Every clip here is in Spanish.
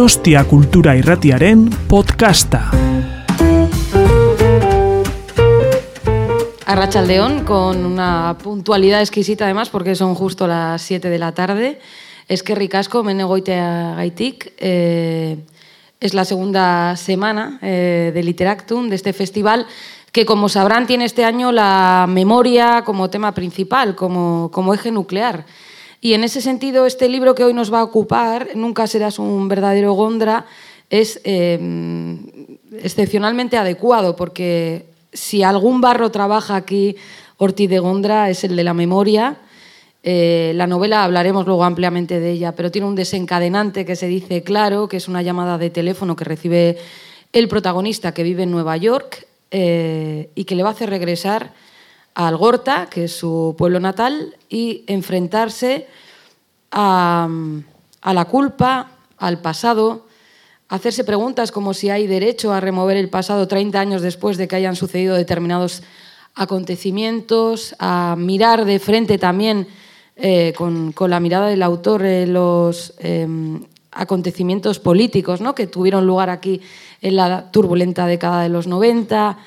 Donostia Kultura Irratiaren podcasta. Arrachaldeón, con una puntualidad exquisita además, porque son justo las 7 de la tarde. Es que ricasco, menegoitea gaitik. Eh, es la segunda semana eh, de Literactum, de este festival, que como sabrán tiene este año la memoria como tema principal, como, como eje nuclear. Y en ese sentido, este libro que hoy nos va a ocupar, Nunca serás un verdadero Gondra, es eh, excepcionalmente adecuado, porque si algún barro trabaja aquí Ortiz de Gondra es el de la memoria. Eh, la novela hablaremos luego ampliamente de ella, pero tiene un desencadenante que se dice claro, que es una llamada de teléfono que recibe el protagonista que vive en Nueva York eh, y que le va a hacer regresar a Algorta, que es su pueblo natal, y enfrentarse a, la culpa, al pasado, hacerse preguntas como si hay derecho a remover el pasado 30 años después de que hayan sucedido determinados acontecimientos, a mirar de frente también eh, con, la mirada del autor los eh, acontecimientos políticos ¿no? que tuvieron lugar aquí en la turbulenta década de los 90.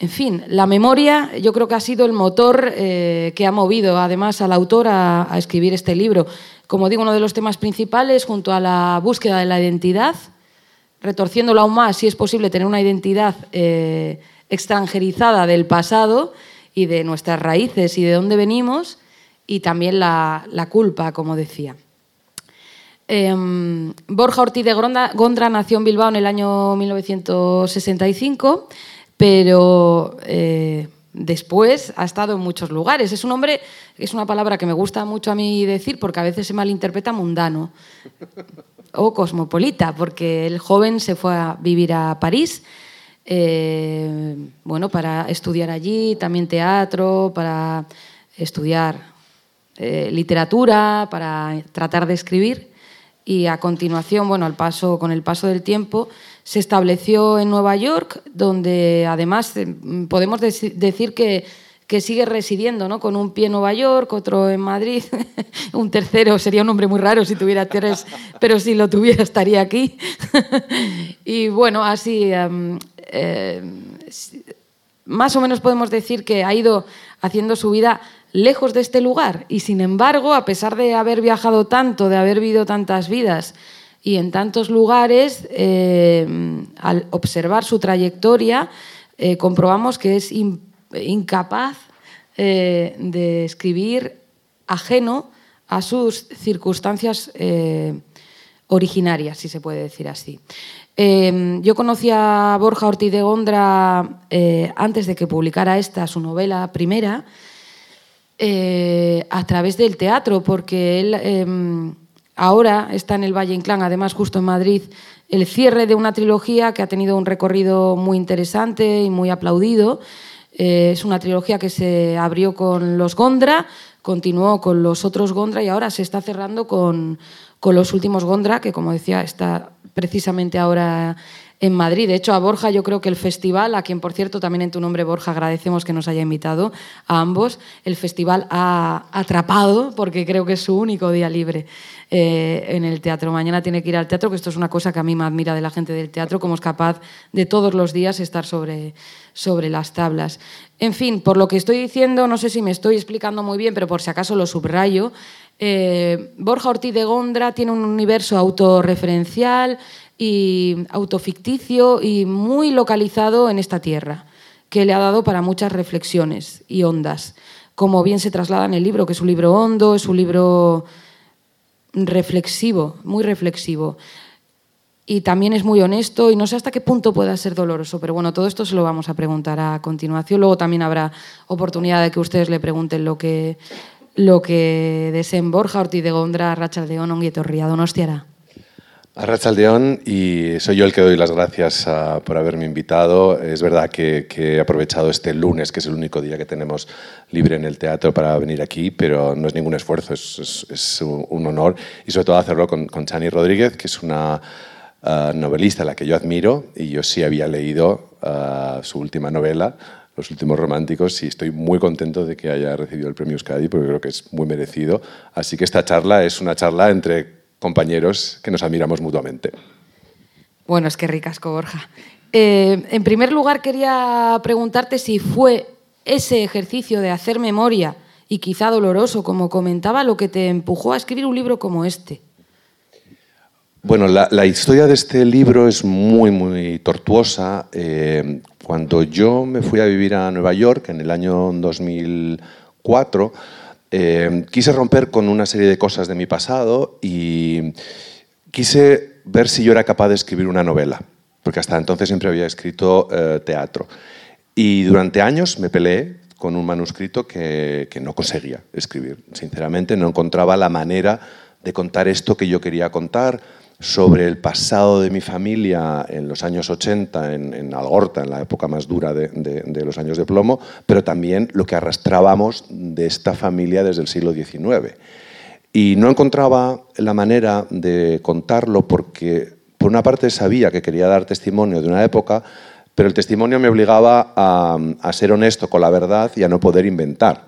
En fin, la memoria yo creo que ha sido el motor eh, que ha movido además al autor a, a escribir este libro. Como digo, uno de los temas principales junto a la búsqueda de la identidad, retorciéndolo aún más, si es posible tener una identidad eh, extranjerizada del pasado y de nuestras raíces y de dónde venimos, y también la, culpa, como decía. Eh, Borja Ortiz de Gondra, nació en Bilbao en el año 1965, pero eh, después ha estado en muchos lugares. Es un hombre, es una palabra que me gusta mucho a mí decir porque a veces se malinterpreta mundano o cosmopolita, porque el joven se fue a vivir a París, eh, bueno, para estudiar allí, también teatro, para estudiar eh, literatura, para tratar de escribir. Y a continuación, bueno, al paso, con el paso del tiempo, se estableció en Nueva York, donde además eh, podemos decir que que sigue residiendo, ¿no? Con un pie en Nueva York, otro en Madrid, un tercero sería un hombre muy raro si tuviera tres, pero si lo tuviera estaría aquí. y bueno, así um, eh, más o menos podemos decir que ha ido haciendo su vida lejos de este lugar y sin embargo, a pesar de haber viajado tanto, de haber vivido tantas vidas y en tantos lugares, eh, al observar su trayectoria, eh, comprobamos que es incapaz eh, de escribir ajeno a sus circunstancias originarias, si se puede decir así. Yo conocí a Borja Ortiz de Gondra antes de que publicara esta, su novela primera, a través del teatro, porque él em, ahora está en el Valle Inclán, además justo en Madrid, el cierre de una trilogía que ha tenido un recorrido muy interesante y muy aplaudido. Eh, es una trilogía que se abrió con los Gondra, continuó con los otros Gondra y ahora se está cerrando con, con los últimos Gondra, que como decía está precisamente ahora en Madrid. De hecho, a Borja yo creo que el festival, a quien por cierto también en tu nombre Borja agradecemos que nos haya invitado a ambos, el festival ha atrapado porque creo que es su único día libre eh, en el teatro. Mañana tiene que ir al teatro, que esto es una cosa que a mí me admira de la gente del teatro, cómo es capaz de todos los días estar sobre, sobre las tablas. En fin, por lo que estoy diciendo, no sé si me estoy explicando muy bien, pero por si acaso lo subrayo, eh, Borja Ortiz de Gondra tiene un universo autorreferencial y autoficticio y muy localizado en esta tierra, que le ha dado para muchas reflexiones y ondas, como bien se traslada en el libro, que es un libro hondo, es un libro reflexivo, muy reflexivo. Y también es muy honesto y no sé hasta qué punto pueda ser doloroso, pero bueno, todo esto se lo vamos a preguntar a continuación. Luego también habrá oportunidad de que ustedes le pregunten lo que, lo que deseen Borja Ortiz de Gondra, Rachaldeón, Onguietorria, Donostiara. A Rachaldeón, y soy yo el que doy las gracias a, por haberme invitado. Es verdad que, que, he aprovechado este lunes, que es el único día que tenemos libre en el teatro, para venir aquí, pero no es ningún esfuerzo, es, es, es un honor. Y sobre todo hacerlo con, con Chani Rodríguez, que es una uh, novelista a la que yo admiro, y yo sí había leído uh, su última novela, Los últimos románticos, y estoy muy contento de que haya recibido el premio Euskadi, porque creo que es muy merecido. Así que esta charla es una charla entre compañeros que nos admiramos mutuamente. Bueno, es que ricasco, Borja. Eh, en primer lugar, quería preguntarte si fue ese ejercicio de hacer memoria y quizá doloroso, como comentaba, lo que te empujó a escribir un libro como este. Bueno, la, historia de este libro es muy, muy tortuosa. Eh, cuando yo me fui a vivir a Nueva York en el año 2004, eh, quise romper con una serie de cosas de mi pasado y quise ver si yo era capaz de escribir una novela, porque hasta entonces siempre había escrito eh, teatro. Y durante años me peleé con un manuscrito que, que no conseguía escribir. Sinceramente, no encontraba la manera de contar esto que yo quería contar sobre el pasado de mi familia en los años 80 en, Algorta, en la época más dura de, los años de plomo, pero también lo que arrastrábamos de esta familia desde el siglo XIX. Y no encontraba la manera de contarlo porque, por una parte, sabía que quería dar testimonio de una época, pero el testimonio me obligaba a, a ser honesto con la verdad y a no poder inventar.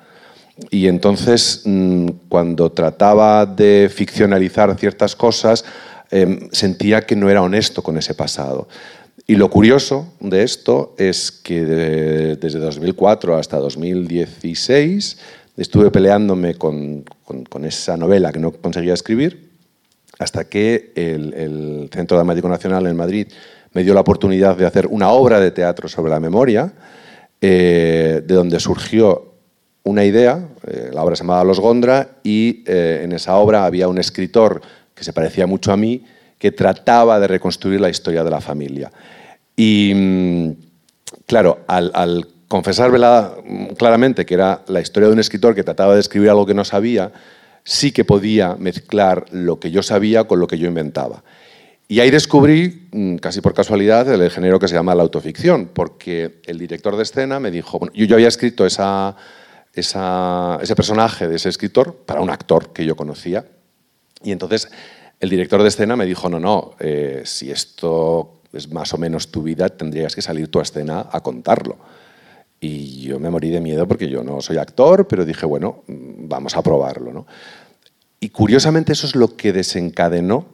Y entonces, mm, cuando trataba de ficcionalizar ciertas cosas, Em, sentía que no era honesto con ese pasado. Y lo curioso de esto es que desde 2004 hasta 2016 estuve peleándome con, esa novela que no conseguía escribir, hasta que el, Centro Dramático Nacional en Madrid me dio la oportunidad de hacer una obra de teatro sobre la memoria, eh, de donde surgió una idea, eh, la obra se llamaba Los Gondra, y eh, en esa obra había un escritor que se parecía mucho a mí, que trataba de reconstruir la historia de la familia. Y mm, claro, al, confesar claramente que era la historia de un escritor que trataba de escribir algo que no sabía, sí que podía mezclar lo que yo sabía con lo que yo inventaba. Y ahí descubrí, mm, casi por casualidad, el género que se llama la autoficción, porque el director de escena me dijo, yo, yo había escrito esa, ese personaje de ese escritor para un actor que yo conocía, y entonces el director de escena me dijo, no, no, eh, si esto es más o menos tu vida, tendrías que salir tu escena a contarlo. Y yo me morí de miedo porque yo no soy actor, pero dije, bueno, vamos a probarlo. ¿no? Y curiosamente eso es lo que desencadenó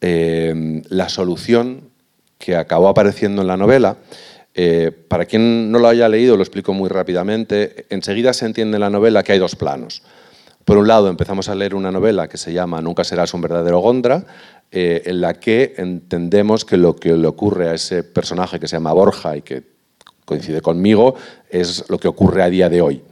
eh, la solución que acabó apareciendo en la novela. Eh, para quien no lo haya leído, lo explico muy rápidamente. Enseguida se entiende en la novela que hay dos planos. Por un lado, empezamos a leer una novela que se llama Nunca serás un verdadero Gondra, eh, en la que entendemos que lo que le ocurre a ese personaje que se llama Borja y que coincide conmigo es lo que ocurre a día de hoy.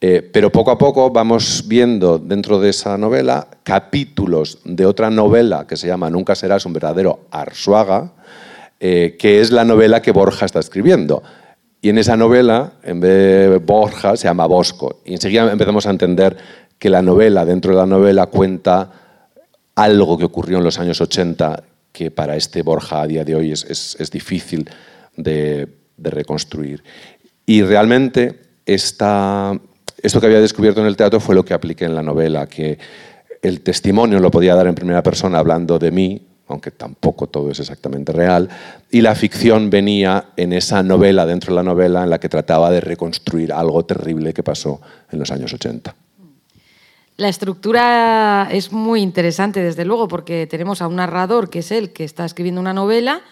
Eh, pero poco a poco vamos viendo dentro de esa novela capítulos de otra novela que se llama Nunca serás un verdadero Arsuaga, eh, que es la novela que Borja está escribiendo. Y en esa novela, en vez de Borja, se llama Bosco. Y enseguida empezamos a entender que la novela, dentro de la novela, cuenta algo que ocurrió en los años 80 que para este Borja a día de hoy es, difícil de, reconstruir. Y realmente esto que había descubierto en el teatro fue lo que apliqué en la novela, que el testimonio lo podía dar en primera persona hablando de mí, aunque tampoco todo es exactamente real, y la ficción venía en esa novela, dentro de la novela, en la que trataba de reconstruir algo terrible que pasó en los años 80. La estructura es muy interesante, desde luego, porque tenemos a un narrador, que es él, que está escribiendo una novela,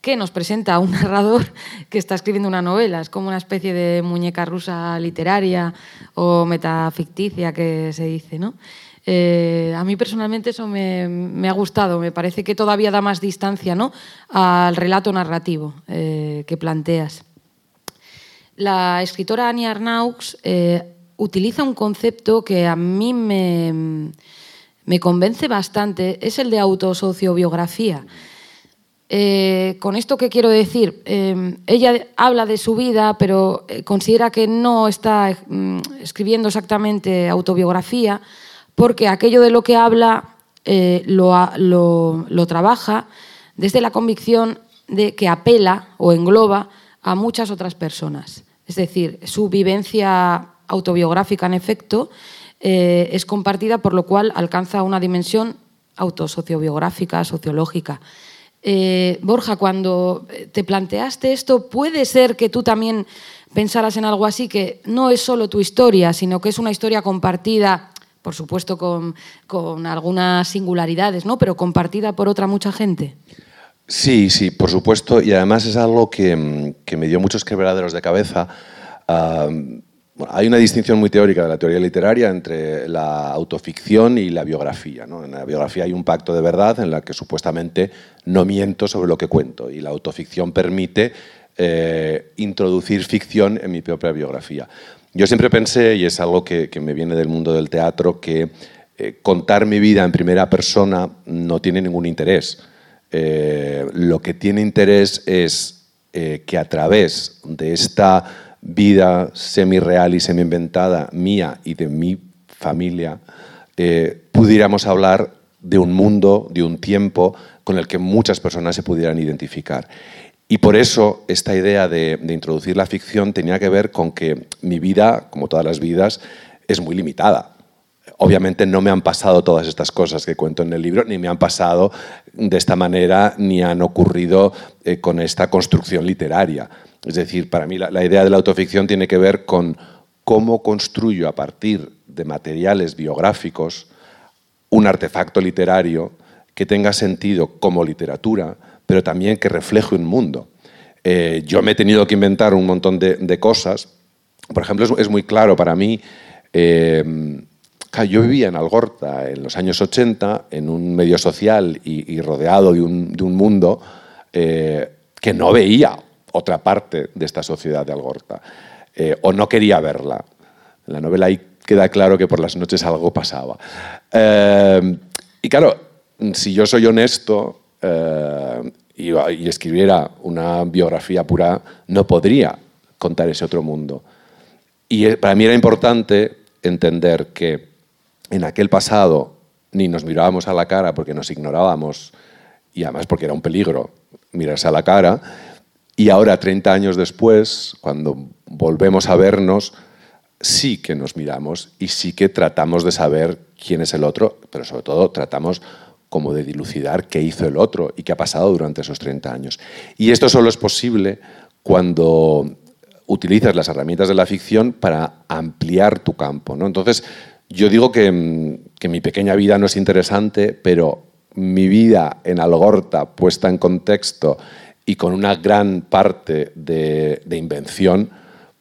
que nos presenta a un narrador que está escribiendo una novela. Es como una especie de muñeca rusa literaria o metaficticia que se dice, ¿no? Eh, a mí personalmente eso me, ha gustado, me parece que todavía da más distancia ¿no? al relato narrativo eh, que planteas. La escritora Annie Arnaux eh, utiliza un concepto que a mí me, me convence bastante, es el de autosociobiografía. Eh, con esto que quiero decir, eh, ella habla de su vida, pero eh, considera que no está mm, escribiendo exactamente autobiografía, porque aquello de lo que habla lo, lo trabaja desde la convicción de que apela o engloba a muchas otras personas. Es decir, su vivencia autobiográfica en efecto, eh, es compartida, por lo cual alcanza una dimensión autosociobiográfica, sociológica. Eh, Borja, cuando te planteaste esto, puede ser que tú también pensaras en algo así, que no es solo tu historia, sino que es una historia compartida, por supuesto con, con algunas singularidades, ¿no? pero compartida por otra mucha gente. Sí, sí, por supuesto, y además es algo que, mm, me dio muchos quebraderos de cabeza. Hay una distinción muy teórica de la teoría literaria entre la autoficción y la biografía. En la biografía hay un pacto de verdad en la que supuestamente no miento sobre lo que cuento y la autoficción permite eh, introducir ficción en mi propia biografía. Yo siempre pensé, y es algo que, me viene del mundo del teatro, que eh, contar mi vida en primera persona no tiene ningún interés. Eh, lo que tiene interés es que a través de esta vida semi-real y semi-inventada mía y de mi familia, eh, pudiéramos hablar de un mundo, de un tiempo con el que muchas personas se pudieran identificar. Y por eso esta idea de, introducir la ficción tenía que ver con que mi vida, como todas las vidas, es muy limitada. Obviamente no me han pasado todas estas cosas que cuento en el libro, ni me han pasado de esta manera, ni han ocurrido eh, con esta construcción literaria. Es decir, para mí la, idea de la autoficción tiene que ver con cómo construyo a partir de materiales biográficos un artefacto literario que tenga sentido como literatura, pero también que refleje un mundo. Eh, yo me he tenido que inventar un montón de, cosas. Por ejemplo, es, muy claro para mí, eh, yo vivía en Algorta en los años 80, en un medio social y, rodeado de un, mundo eh, que no veía otra parte de esta sociedad de Algorta, eh, o no quería verla. En la novela ahí queda claro que por las noches algo pasaba. Eh, y claro, si yo soy honesto eh, y, y, escribiera una biografía pura, no podría contar ese otro mundo. Y para mí era importante entender que en aquel pasado ni nos mirábamos a la cara porque nos ignorábamos y además porque era un peligro mirarse a la cara, y ahora, 30 años después, cuando volvemos a vernos, sí que nos miramos y sí que tratamos de saber quién es el otro, pero sobre todo tratamos como de dilucidar qué hizo el otro y qué ha pasado durante esos 30 años. Y esto solo es posible cuando utilizas las herramientas de la ficción para ampliar tu campo. ¿no? Entonces, yo digo que, que mi pequeña vida no es interesante, pero mi vida en Algorta puesta en contexto y con una gran parte de, invención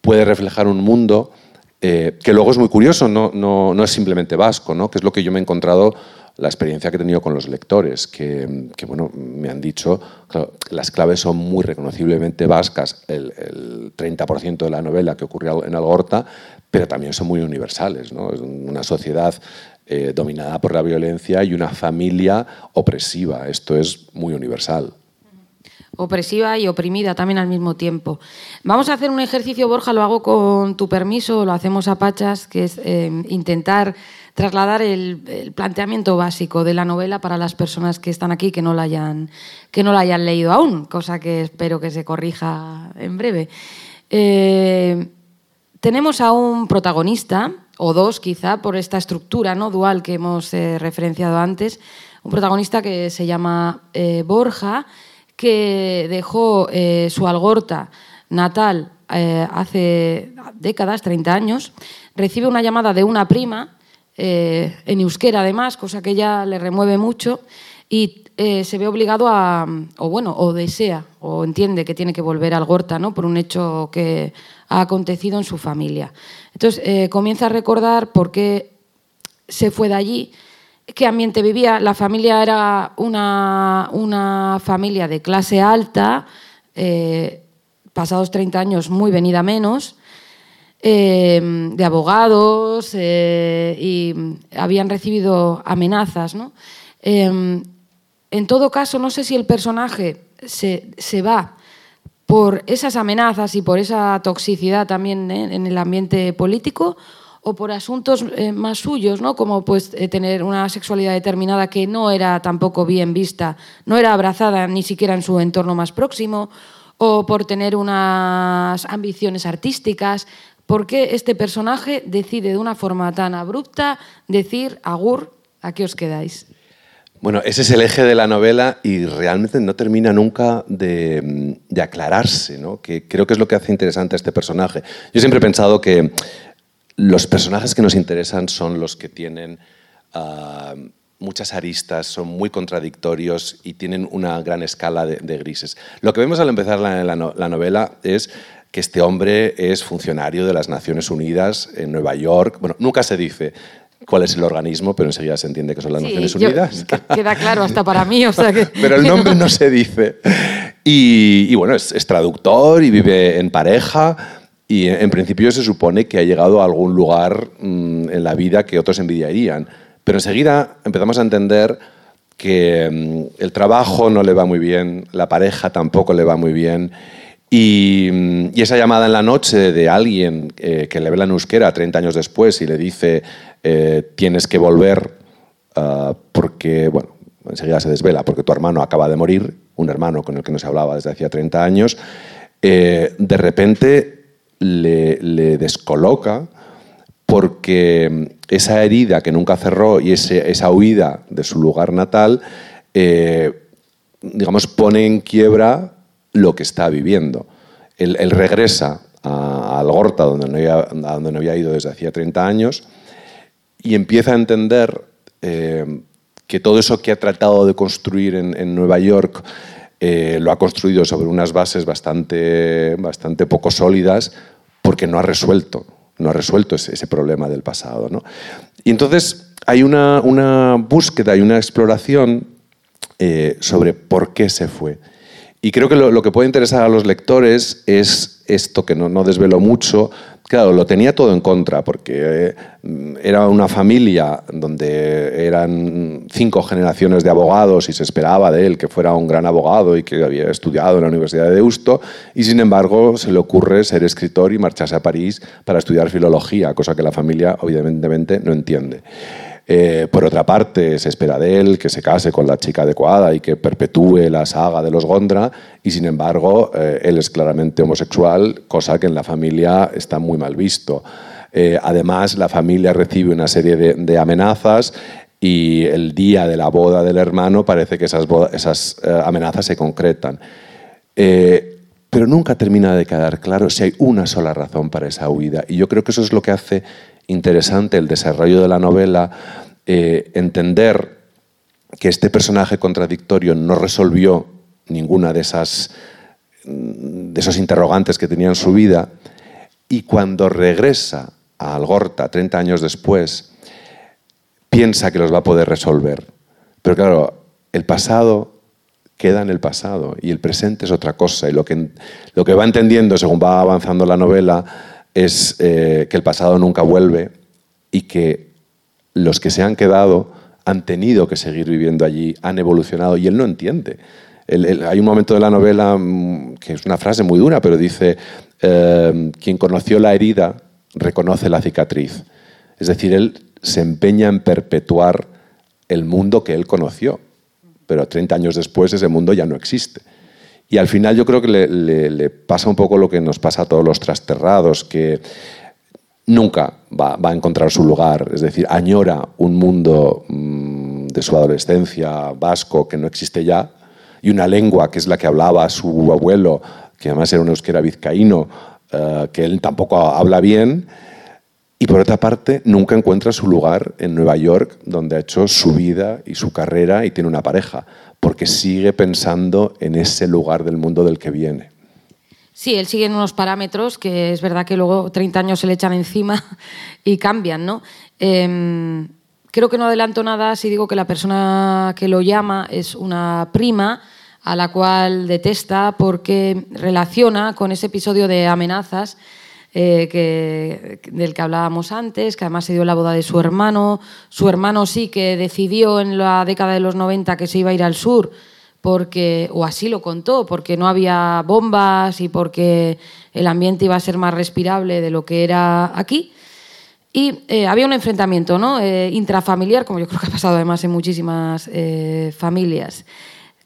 puede reflejar un mundo eh, que luego es muy curioso, no, es simplemente vasco, ¿no? que es lo que yo me he encontrado, la experiencia que he tenido con los lectores, que, bueno, me han dicho, claro, las claves son muy reconociblemente vascas, el, el 30% de la novela que ocurrió en Algorta, pero también son muy universales. ¿no? Es una sociedad eh, dominada por la violencia y una familia opresiva, esto es muy universal opresiva y oprimida también al mismo tiempo. Vamos a hacer un ejercicio, Borja, lo hago con tu permiso, lo hacemos a Pachas, que es eh, intentar trasladar el, planteamiento básico de la novela para las personas que están aquí que no la hayan, que no la hayan leído aún, cosa que espero que se corrija en breve. Eh, tenemos a un protagonista, o dos quizá, por esta estructura ¿no? dual que hemos eh, referenciado antes, un protagonista que se llama Borja, que dejó eh, su Algorta natal eh, hace décadas, 30 años, recibe una llamada de una prima, eh, en euskera además, cosa que ya le remueve mucho, y se ve obligado a, o bueno, o desea, o entiende que tiene que volver a Algorta, ¿no? por un hecho que ha acontecido en su familia. Entonces comienza a recordar por qué se fue de allí, qué ambiente vivía. La familia era una, familia de clase alta, eh, pasados 30 años muy venida menos, eh, de abogados eh, y habían recibido amenazas. en todo caso, no sé si el personaje se, se va por esas amenazas y por esa toxicidad también en el ambiente político o por asuntos eh, más suyos, ¿no? como pues, eh, tener una sexualidad determinada que no era tampoco bien vista, no era abrazada ni siquiera en su entorno más próximo, o por tener unas ambiciones artísticas. ¿Por qué este personaje decide de una forma tan abrupta decir, Agur, ¿a qué os quedáis? Bueno, ese es el eje de la novela y realmente no termina nunca de, de aclararse, ¿no? que creo que es lo que hace interesante a este personaje. Yo siempre he pensado que los personajes que nos interesan son los que tienen ah, muchas aristas, son muy contradictorios y tienen una gran escala de, grises. Lo que vemos al empezar la, la, novela es que este hombre es funcionario de las Naciones Unidas en Nueva York. Bueno, nunca se dice cuál es el organismo, pero enseguida se entiende que son las Naciones Unidas. Queda claro hasta para mí. O sea que... pero el nombre no se dice. Y, bueno, es, es, traductor y vive en pareja. Y en, principio se supone que ha llegado a algún lugar mm, en la vida que otros envidiarían. Pero enseguida empezamos a entender que mm, el trabajo no le va muy bien, la pareja tampoco le va muy bien. Y, mm, esa llamada en la noche de alguien eh, que le ve la euskera 30 años después y le dice eh, tienes que volver ah, porque, bueno, enseguida se desvela porque tu hermano acaba de morir, un hermano con el que no se hablaba desde hacía 30 años, eh, de repente le, descoloca porque esa herida que nunca cerró y esa huida de su lugar natal, eh, digamos, pone en quiebra lo que está viviendo. Él, regresa a, Algorta, donde no, había, donde no había ido desde hacía 30 años, y empieza a entender eh, que todo eso que ha tratado de construir en, Nueva York eh, lo ha construido sobre unas bases bastante, bastante poco sólidas porque no ha resuelto no ha resuelto ese, problema del pasado. Y entonces hay una, búsqueda y una exploración eh, sobre por qué se fue. Y creo que lo, que puede interesar a los lectores es esto, que no, no desvelo mucho. Claro, lo tenía todo en contra, porque eh, era una familia donde eran cinco generaciones de abogados y se esperaba de él que fuera un gran abogado y que había estudiado en la Universidad de Deusto, y sin embargo se le ocurre ser escritor y marcharse a París para estudiar filología, cosa que la familia evidentemente no entiende. Eh, por otra parte, se espera de él que se case con la chica adecuada y que perpetúe la saga de los Gondra, y sin embargo, eh, él es claramente homosexual, cosa que en la familia está muy mal visto. Eh, además, la familia recibe una serie de, amenazas y el día de la boda del hermano parece que esas, esas amenazas se concretan. pero nunca termina de quedar claro si hay una sola razón para esa huida. Y yo creo que eso es lo que hace interesante el desarrollo de la novela, eh, entender que este personaje contradictorio no resolvió ninguna de esas de esos interrogantes que tenía en su vida y cuando regresa a Algorta 30 años después piensa que los va a poder resolver. Pero claro, el pasado queda en el pasado y el presente es otra cosa y lo que, lo que va entendiendo según va avanzando la novela es eh, que el pasado nunca vuelve y que los que se han quedado han tenido que seguir viviendo allí, han evolucionado y él no entiende. hay un momento de la novela mm, que es una frase muy dura, pero dice, eh, quien conoció la herida reconoce la cicatriz. Es decir, él se empeña en perpetuar el mundo que él conoció, pero 30 años después ese mundo ya no existe. Y al final yo creo que le, pasa un poco lo que nos pasa a todos los trasterrados, que nunca va, a encontrar su lugar, es decir, añora un mundo mm, de su adolescencia vasco que no existe ya, y una lengua que es la que hablaba su abuelo, que además era un euskera vizcaíno, eh, que él tampoco habla bien, y por otra parte nunca encuentra su lugar en Nueva York, donde ha hecho su vida y su carrera y tiene una pareja porque sigue pensando en ese lugar del mundo del que viene. Sí, él sigue en unos parámetros que es verdad que luego 30 años se le echan encima y cambian, ¿no? Em, creo que no adelanto nada si digo que la persona que lo llama es una prima a la cual detesta porque relaciona con ese episodio de amenazas eh, que, del que hablábamos antes, que además se dio la boda de su hermano. Su hermano sí que decidió en la década de los 90 que se iba a ir al sur, porque, o así lo contó, porque no había bombas y porque el ambiente iba a ser más respirable de lo que era aquí. Y eh, había un enfrentamiento ¿no? Eh, intrafamiliar, como yo creo que ha pasado además en muchísimas familias.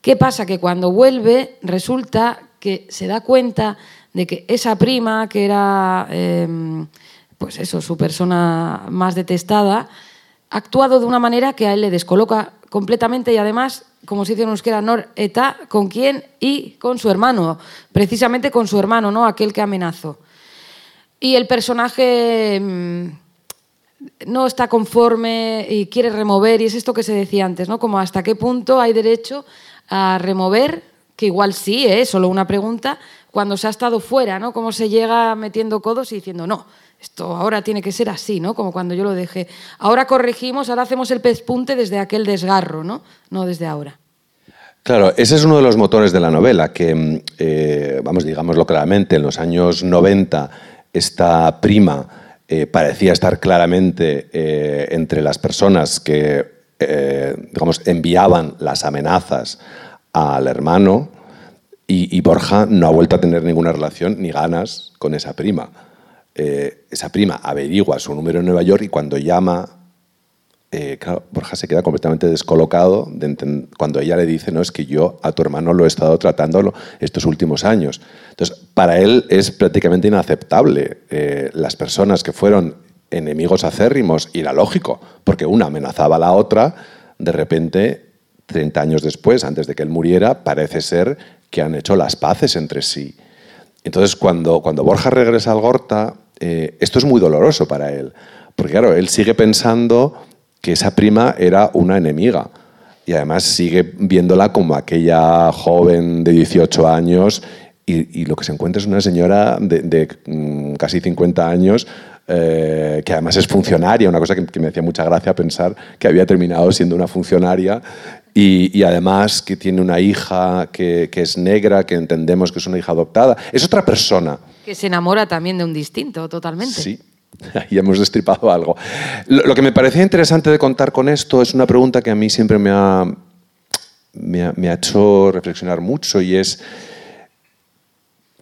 ¿Qué pasa? Que cuando vuelve resulta que se da cuenta de que esa prima, que era em, pues eso, su persona más detestada, ha actuado de una manera que a él le descoloca completamente y además, como se dice en euskera, Nor eta, ¿con quién? Y con su hermano, precisamente con su hermano, ¿no? aquel que amenazó. Y el personaje em, no está conforme y quiere remover, y es esto que se decía antes, ¿no? Como hasta qué punto hay derecho a remover, que igual sí, es ¿eh? solo una pregunta, cuando se ha estado fuera, ¿no? Cómo se llega metiendo codos y diciendo, no, esto ahora tiene que ser así, ¿no? Como cuando yo lo dejé. Ahora corregimos, ahora hacemos el pespunte desde aquel desgarro, ¿no? No desde ahora. Claro, ese es uno de los motores de la novela, que, eh, vamos, digámoslo claramente, en los años 90 esta prima eh, parecía estar claramente eh, entre las personas que, digamos, enviaban las amenazas al hermano y, Borja no ha vuelto a tener ninguna relación ni ganas con esa prima. Esa prima averigua su número en Nueva York y cuando llama eh, Borja se queda completamente descolocado cuando ella le dice, no, es que yo a tu hermano lo he estado tratando estos últimos años. Entonces, para él es prácticamente inaceptable eh, las personas que fueron enemigos acérrimos, y era lógico, porque una amenazaba a la otra, de repente, 30 años después, antes de que él muriera, parece ser que han hecho las paces entre sí. Entonces, cuando, cuando Borja regresa al Gorta, eh, esto es muy doloroso para él, porque claro, él sigue pensando que esa prima era una enemiga. Y además sigue viéndola como aquella joven de 18 años y, lo que se encuentra es una señora de, mm, casi 50 años eh, que además es funcionaria, una cosa que, me hacía mucha gracia pensar que había terminado siendo una funcionaria y, además que tiene una hija que, que, es negra, que entendemos que es una hija adoptada. Es otra persona. Que se enamora también de un distinto, totalmente. Sí, y hemos destripado algo. Lo, que me parecía interesante de contar con esto es una pregunta que a mí siempre me ha, me ha, hecho reflexionar mucho y es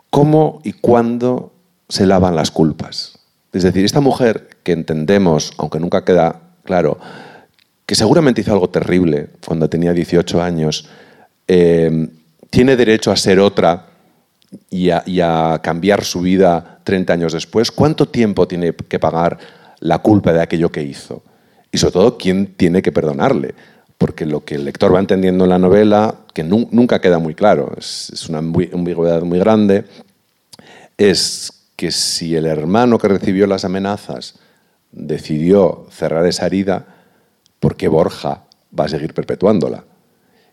cómo y cuándo se lavan las culpas. Es decir, esta mujer que entendemos, aunque nunca queda claro, que seguramente hizo algo terrible cuando tenía 18 años, eh, tiene derecho a ser otra y a, cambiar su vida 30 años después, ¿cuánto tiempo tiene que pagar la culpa de aquello que hizo? Y sobre todo, ¿quién tiene que perdonarle? Porque lo que el lector va entendiendo en la novela, que nunca queda muy claro, es, una ambigüedad muy grande, es que si el hermano que recibió las amenazas decidió cerrar esa herida, ¿por qué Borja va a seguir perpetuándola?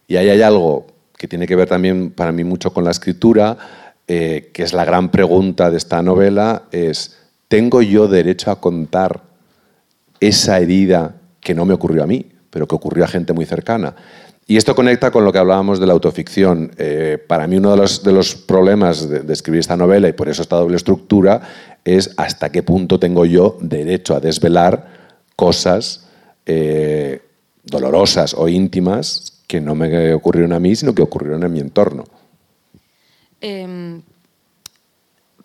Y ahí hay algo que tiene que ver también para mí mucho con la escritura, eh, que es la gran pregunta de esta novela, es, ¿tengo yo derecho a contar esa herida que no me ocurrió a mí, pero que ocurrió a gente muy cercana? Y esto conecta con lo que hablábamos de la autoficción. Eh, para mí uno de los, problemas de, escribir esta novela, y por eso esta doble estructura, es hasta qué punto tengo yo derecho a desvelar cosas eh, dolorosas o íntimas que no me ocurrieron a mí, sino que ocurrieron en mi entorno. Em,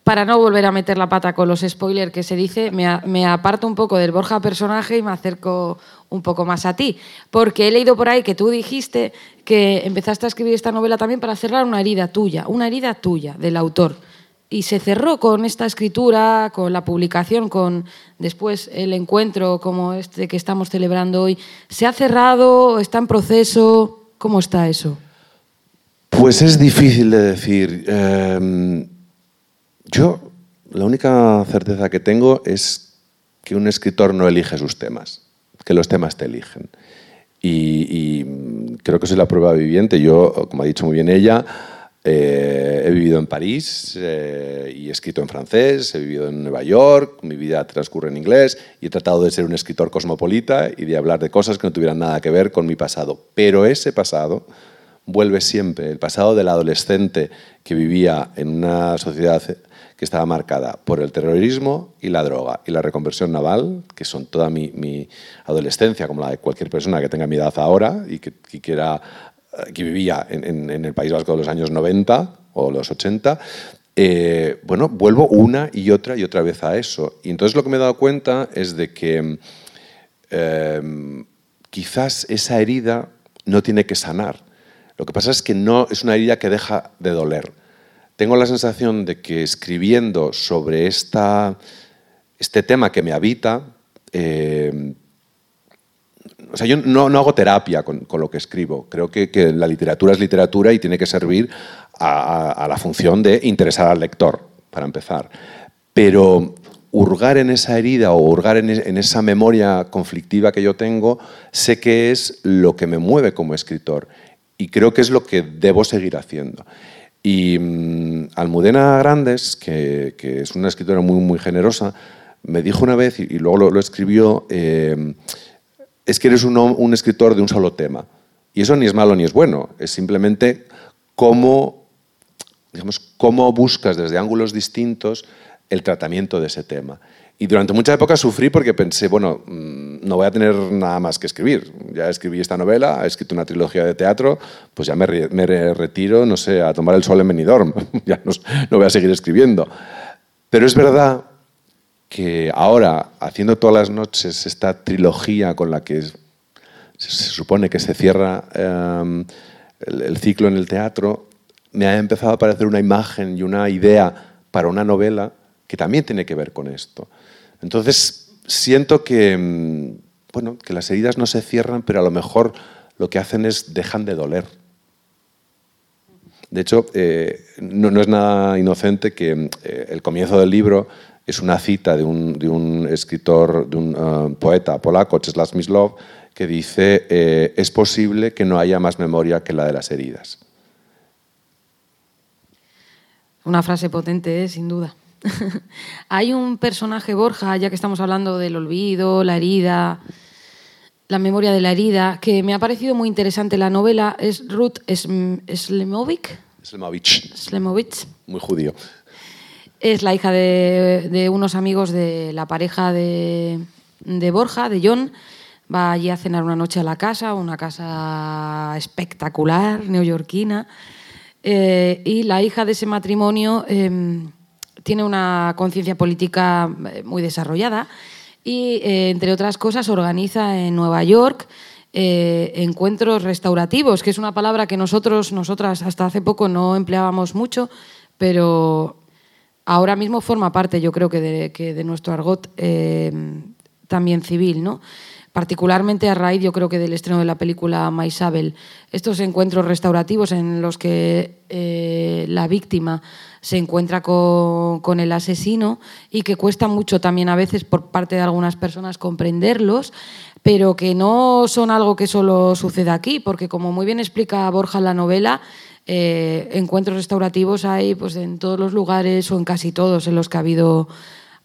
para no volver a meter la pata con los spoilers que se dice, me, aparto un poco del Borja personaje y me acerco un poco más a ti. Porque he leído por ahí que tú dijiste que empezaste a escribir esta novela también para cerrar una herida tuya, una herida tuya del autor. Y se cerró con esta escritura, con la publicación, con después el encuentro como este que estamos celebrando hoy. ¿Se ha cerrado? ¿Está en proceso? ¿Cómo está eso? Pues es difícil de decir. Em, yo, la única certeza que tengo es que un escritor no elige sus temas, que los temas te eligen. Y, creo que soy la prueba viviente. Yo, como ha dicho muy bien ella, eh, he vivido en París eh, y he escrito en francés, he vivido en Nueva York, mi vida transcurre en inglés y he tratado de ser un escritor cosmopolita y de hablar de cosas que no tuvieran nada que ver con mi pasado. Pero ese pasado vuelve siempre. El pasado del adolescente que vivía en una sociedad que estaba marcada por el terrorismo y la droga y la reconversión naval, que son toda mi, adolescencia, como la de cualquier persona que tenga mi edad ahora y que, que vivía en, el País Vasco de los años 90 o los 80, eh, bueno, vuelvo una y otra y otra vez a eso. Y entonces lo que me he dado cuenta es de que em, quizás esa herida no tiene que sanar, lo que pasa es que no es una herida que deja de doler. Tengo la sensación de que escribiendo sobre esta, este tema que me habita, eh, o sea, yo no, hago terapia con, lo que escribo. Creo que, la literatura es literatura y tiene que servir a, la función de interesar al lector, para empezar. Pero hurgar en esa herida o hurgar en, en, esa memoria conflictiva que yo tengo, sé que es lo que me mueve como escritor y creo que es lo que debo seguir haciendo. Y mm, Almudena Grandes, que, que, es una escritora muy, muy generosa, me dijo una vez, y, y luego lo, lo escribió, eh, es que eres un, escritor de un solo tema. Y eso ni es malo ni es bueno, es simplemente cómo, digamos, cómo buscas desde ángulos distintos el tratamiento de ese tema. Y durante mucha época sufrí porque pensé, bueno, mm, no voy a tener nada más que escribir. Ya escribí esta novela, he escrito una trilogía de teatro, pues ya me, re me retiro, no sé, a tomar el sol en Benidorm. ya no voy a seguir escribiendo. Pero es verdad que ahora, haciendo todas las noches esta trilogía con la que se, supone que se cierra eh, el, ciclo en el teatro, me ha empezado a aparecer una imagen y una idea para una novela que también tiene que ver con esto. Entonces, siento que, mm, bueno, que las heridas no se cierran, pero a lo mejor lo que hacen es dejan de doler. De hecho, eh, no, es nada inocente que eh, el comienzo del libro es una cita de un, de un escritor, de un uh, poeta polaco, Czesław Mislov, que dice, eh, es posible que no haya más memoria que la de las heridas. Una frase potente, ¿eh? sin duda. Hay un personaje, Borja, ya que estamos hablando del olvido, la herida, la memoria de la herida, que me ha parecido muy interesante. La novela es Ruth Slemovic. Slemovich. Slemovich. Muy judío. Es la hija de, unos amigos de la pareja de, de, Borja, de John. Va allí a cenar una noche a la casa, una casa espectacular, neoyorquina. Eh, y la hija de ese matrimonio eh, tiene una conciencia política eh, muy desarrollada y, eh, entre otras cosas, organiza en Nueva York encuentros restaurativos, que es una palabra que nosotros, nosotras, hasta hace poco no empleábamos mucho, pero ahora mismo forma parte, yo creo que de, que de nuestro argot eh, también civil, ¿no? particularmente a raíz, yo creo que del estreno de la película Maisabel, estos encuentros restaurativos en los que eh, la víctima se encuentra con, con, el asesino y que cuesta mucho también a veces por parte de algunas personas comprenderlos, pero que no son algo que solo suceda aquí, porque como muy bien explica Borja en la novela, eh, encuentros restaurativos hay pues, en todos los lugares o en casi todos en los que ha habido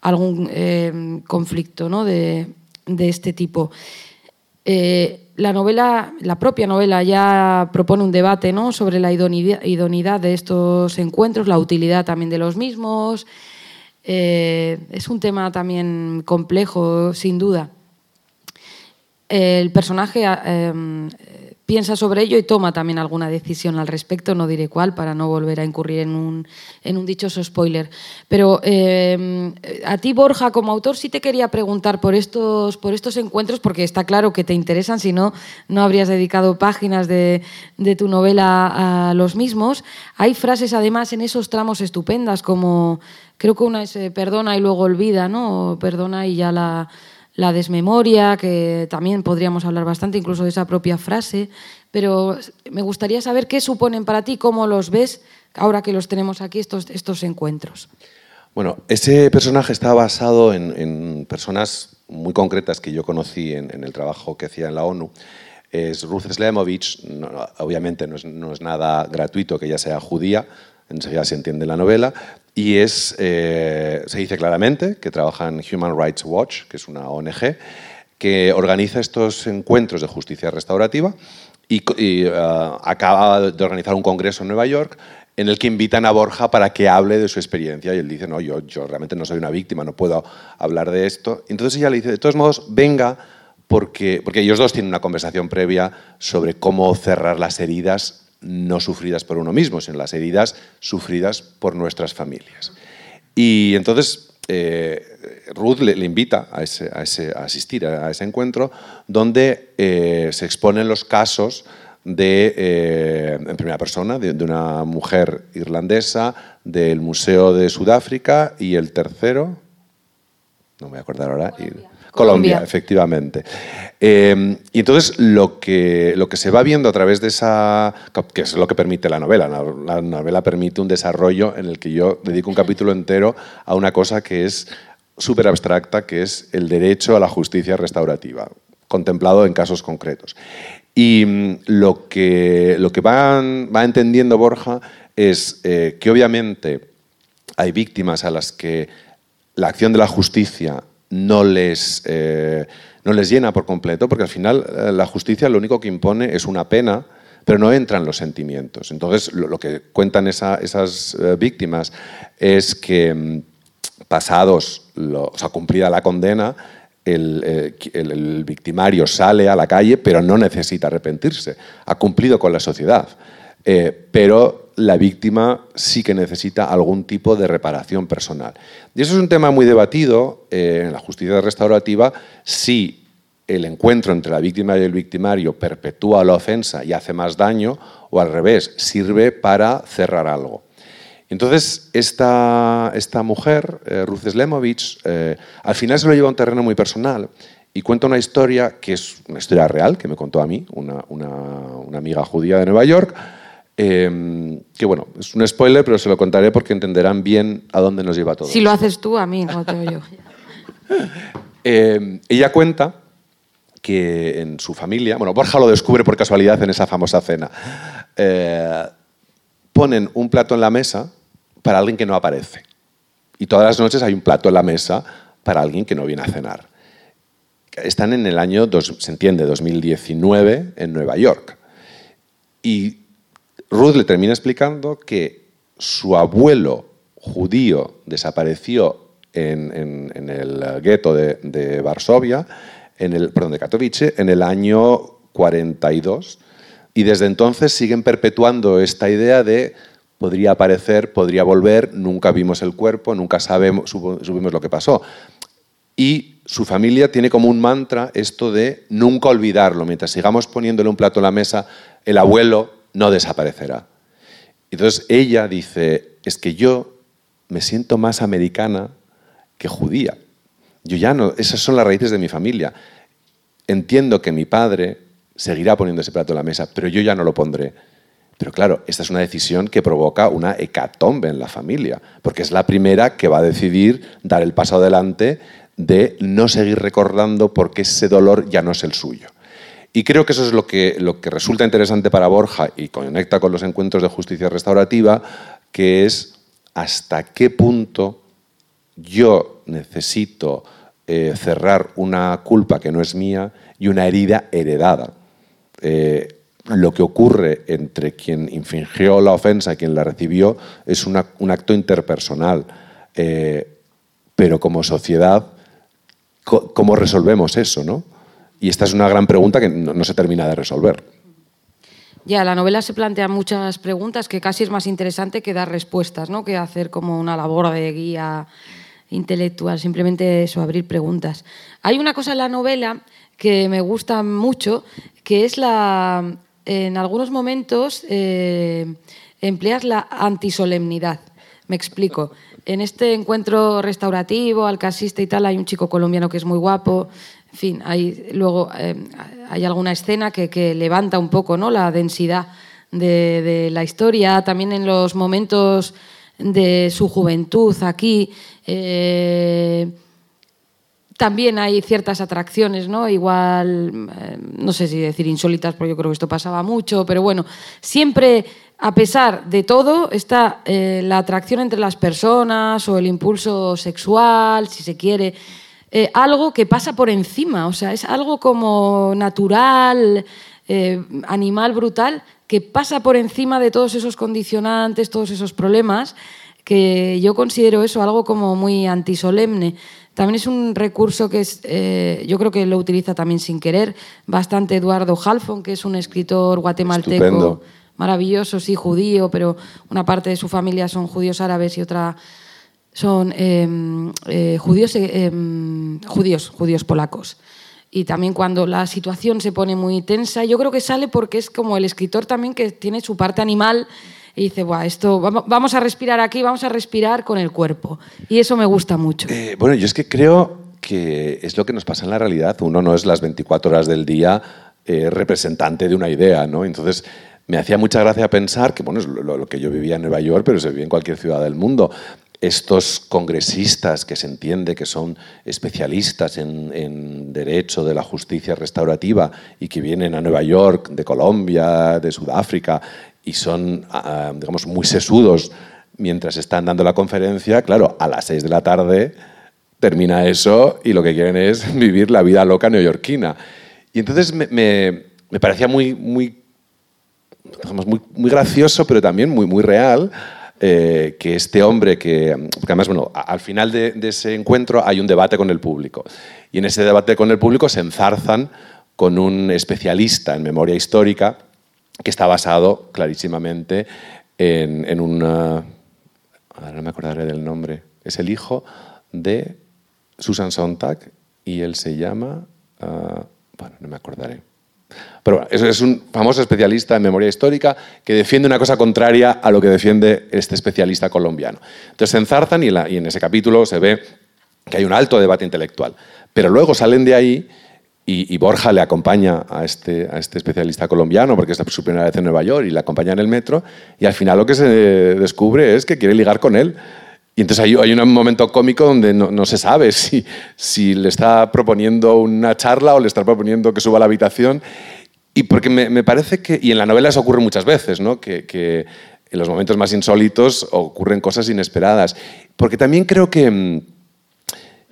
algún eh, conflicto ¿no? de, este tipo. Eh, la novela, la propia novela ya propone un debate ¿no? sobre la idoneidad de estos encuentros, la utilidad también de los mismos. Es un tema también complejo, sin duda. El personaje piensa sobre ello y toma también alguna decisión al respecto, no diré cuál para no volver a incurrir en un, en un dichoso spoiler. Pero eh, a ti, Borja, como autor, sí te quería preguntar por estos, por estos encuentros, porque está claro que te interesan, si no, no habrías dedicado páginas de, de tu novela a los mismos. Hay frases, además, en esos tramos estupendas, como creo que una es eh, perdona y luego olvida, ¿no? Perdona y ya la la desmemoria, que también podríamos hablar bastante incluso de esa propia frase, pero me gustaría saber qué suponen para ti, cómo los ves ahora que los tenemos aquí, estos, estos encuentros. Bueno, ese personaje está basado en, personas muy concretas que yo conocí en, el trabajo que hacía en la ONU. Es Ruth Slemovich, obviamente no es, no es nada gratuito que ella sea judía, enseguida se entiende la novela, y eh, se dice claramente que trabaja en Human Rights Watch, que es una ONG, que organiza estos encuentros de justicia restaurativa y, uh, acaba de organizar un congreso en Nueva York en el que invitan a Borja para que hable de su experiencia y él dice, no, yo, yo realmente no soy una víctima, no puedo hablar de esto. Entonces ella le dice, de todos modos, venga, porque, porque ellos dos tienen una conversación previa sobre cómo cerrar las heridas no sufridas por uno mismo, sino las heridas sufridas por nuestras familias. Y entonces eh, Ruth le, invita a, ese, a, ese, a, asistir a, ese encuentro donde eh, se exponen los casos de, eh, en primera persona de, una mujer irlandesa, del Museo de Sudáfrica y el tercero, no me voy a acordar ahora. Colombia, efectivamente. Eh, y entonces lo que, lo que se va viendo a través de esa, que es lo que permite la novela, la novela permite un desarrollo en el que yo dedico un capítulo entero a una cosa que es súper abstracta que es el derecho a la justicia restaurativa, contemplado en casos concretos. Y mm, lo que, lo que va, va entendiendo Borja es eh, que obviamente hay víctimas a las que la acción de la justicia no les, eh, no les llena por completo, porque al final eh, la justicia lo único que impone es una pena, pero no entran los sentimientos. Entonces, lo, que cuentan esas víctimas es que mm, pasados, o sea, cumplida la condena, el, el, victimario sale a la calle, pero no necesita arrepentirse. Ha cumplido con la sociedad. Eh, pero la víctima sí que necesita algún tipo de reparación personal. Y eso es un tema muy debatido eh, en la justicia restaurativa si el encuentro entre la víctima y el victimario perpetúa la ofensa y hace más daño o al revés, sirve para cerrar algo. Entonces, esta, esta mujer, eh, Ruth Slemovich, eh, al final se lo lleva a un terreno muy personal y cuenta una historia que es una historia real, que me contó a mí, una, una, amiga judía de Nueva York, em, que bueno, es un spoiler, pero se lo contaré porque entenderán bien a dónde nos lleva todo. Si lo haces tú, a mí, no tengo yo. Em, ella cuenta que en su familia, bueno, Borja lo descubre por casualidad en esa famosa cena, eh, ponen un plato en la mesa para alguien que no aparece. Y todas las noches hay un plato en la mesa para alguien que no viene a cenar. Están en el año, se entiende, 2019 en Nueva York. Y Ruth le termina explicando que su abuelo judío desapareció en, el gueto de, Varsovia, en el, perdón, de Katowice, en el año 42. Y desde entonces siguen perpetuando esta idea de podría aparecer, podría volver, nunca vimos el cuerpo, nunca sabemos, subimos lo que pasó. Y su familia tiene como un mantra esto de nunca olvidarlo. Mientras sigamos poniéndole un plato en la mesa, el abuelo no desaparecerá. Entonces ella dice, es que yo me siento más americana que judía. Yo ya no, esas son las raíces de mi familia. Entiendo que mi padre seguirá poniendo ese plato en la mesa, pero yo ya no lo pondré. Pero claro, esta es una decisión que provoca una hecatombe en la familia, porque es la primera que va a decidir dar el paso adelante de no seguir recordando porque ese dolor ya no es el suyo. Y creo que eso es lo que, lo que resulta interesante para Borja y conecta con los encuentros de justicia restaurativa, que es hasta qué punto yo necesito eh, cerrar una culpa que no es mía y una herida heredada. Eh, lo que ocurre entre quien infringió la ofensa y quien la recibió es un acto interpersonal. Eh, pero como sociedad, ¿cómo resolvemos eso? ¿no? Y esta es una gran pregunta que no, se termina de resolver. Ya, la novela se plantea muchas preguntas que casi es más interesante que dar respuestas, ¿no? que hacer como una labor de guía intelectual, simplemente eso, abrir preguntas. Hay una cosa en la novela que me gusta mucho, que es la, en algunos momentos eh, empleas la antisolemnidad. Me explico. En este encuentro restaurativo, al casista y tal, hay un chico colombiano que es muy guapo. En fin, hay, luego eh, hay alguna escena que, levanta un poco ¿no? la densidad de, la historia. También en los momentos de su juventud aquí. Eh, también hay ciertas atracciones, ¿no? Igual, eh, no sé si decir insólitas, porque yo creo que esto pasaba mucho, pero bueno, siempre, a pesar de todo, está la atracción entre las personas o el impulso sexual, si se quiere, eh, algo que pasa por encima, o sea, es algo como natural, animal brutal, que pasa por encima de todos esos condicionantes, todos esos problemas, que yo considero eso algo como muy antisolemne. También es un recurso que es, eh, yo creo que lo utiliza también sin querer bastante Eduardo Halfon, que es un escritor guatemalteco maravilloso, sí, judío, pero una parte de su familia son judíos árabes y otra son em, eh, judíos, em, judíos, judíos polacos. Y también cuando la situación se pone muy tensa, yo creo que sale porque es como el escritor también que tiene su parte animal y dice, Buah, esto, vamos a respirar aquí, vamos a respirar con el cuerpo. Y eso me gusta mucho. Eh, bueno, yo es que creo que es lo que nos pasa en la realidad. Uno no es las 24 horas del día eh, representante de una idea, ¿no? Entonces, me hacía mucha gracia pensar que, bueno, es lo, que yo vivía en Nueva York, pero se vive en cualquier ciudad del mundo. Estos congresistas que se entiende que son especialistas en, derecho de la justicia restaurativa y que vienen a Nueva York de Colombia, de Sudáfrica y son, ah, digamos, muy sesudos mientras están dando la conferencia, claro, a las seis de la tarde termina eso y lo que quieren es vivir la vida loca neoyorquina. Y entonces me, me, parecía muy, muy, muy, muy gracioso, pero también muy, muy real eh, que este hombre, que, además, bueno, al final de, ese encuentro hay un debate con el público. Y en ese debate con el público se enzarzan con un especialista en memoria histórica que está basado clarísimamente en, en una... Ahora no me acordaré del nombre. Es el hijo de Susan Sontag y él se llama... Ah, bueno, no me acordaré. Pero bueno, es un famoso especialista en memoria histórica que defiende una cosa contraria a lo que defiende este especialista colombiano. Entonces se enzarzan y en, ese capítulo se ve que hay un alto debate intelectual. Pero luego salen de ahí y, Borja le acompaña a este, a este especialista colombiano porque es su primera vez en Nueva York y le acompaña en el metro y al final lo que se descubre es que quiere ligar con él. Y entonces hay, hay un momento cómico donde no, se sabe si, si, le está proponiendo una charla o le está proponiendo que suba a la habitación. Y porque me, parece que, y en la novela eso ocurre muchas veces, ¿no? que, que, en los momentos más insólitos ocurren cosas inesperadas. Porque también creo que, mm,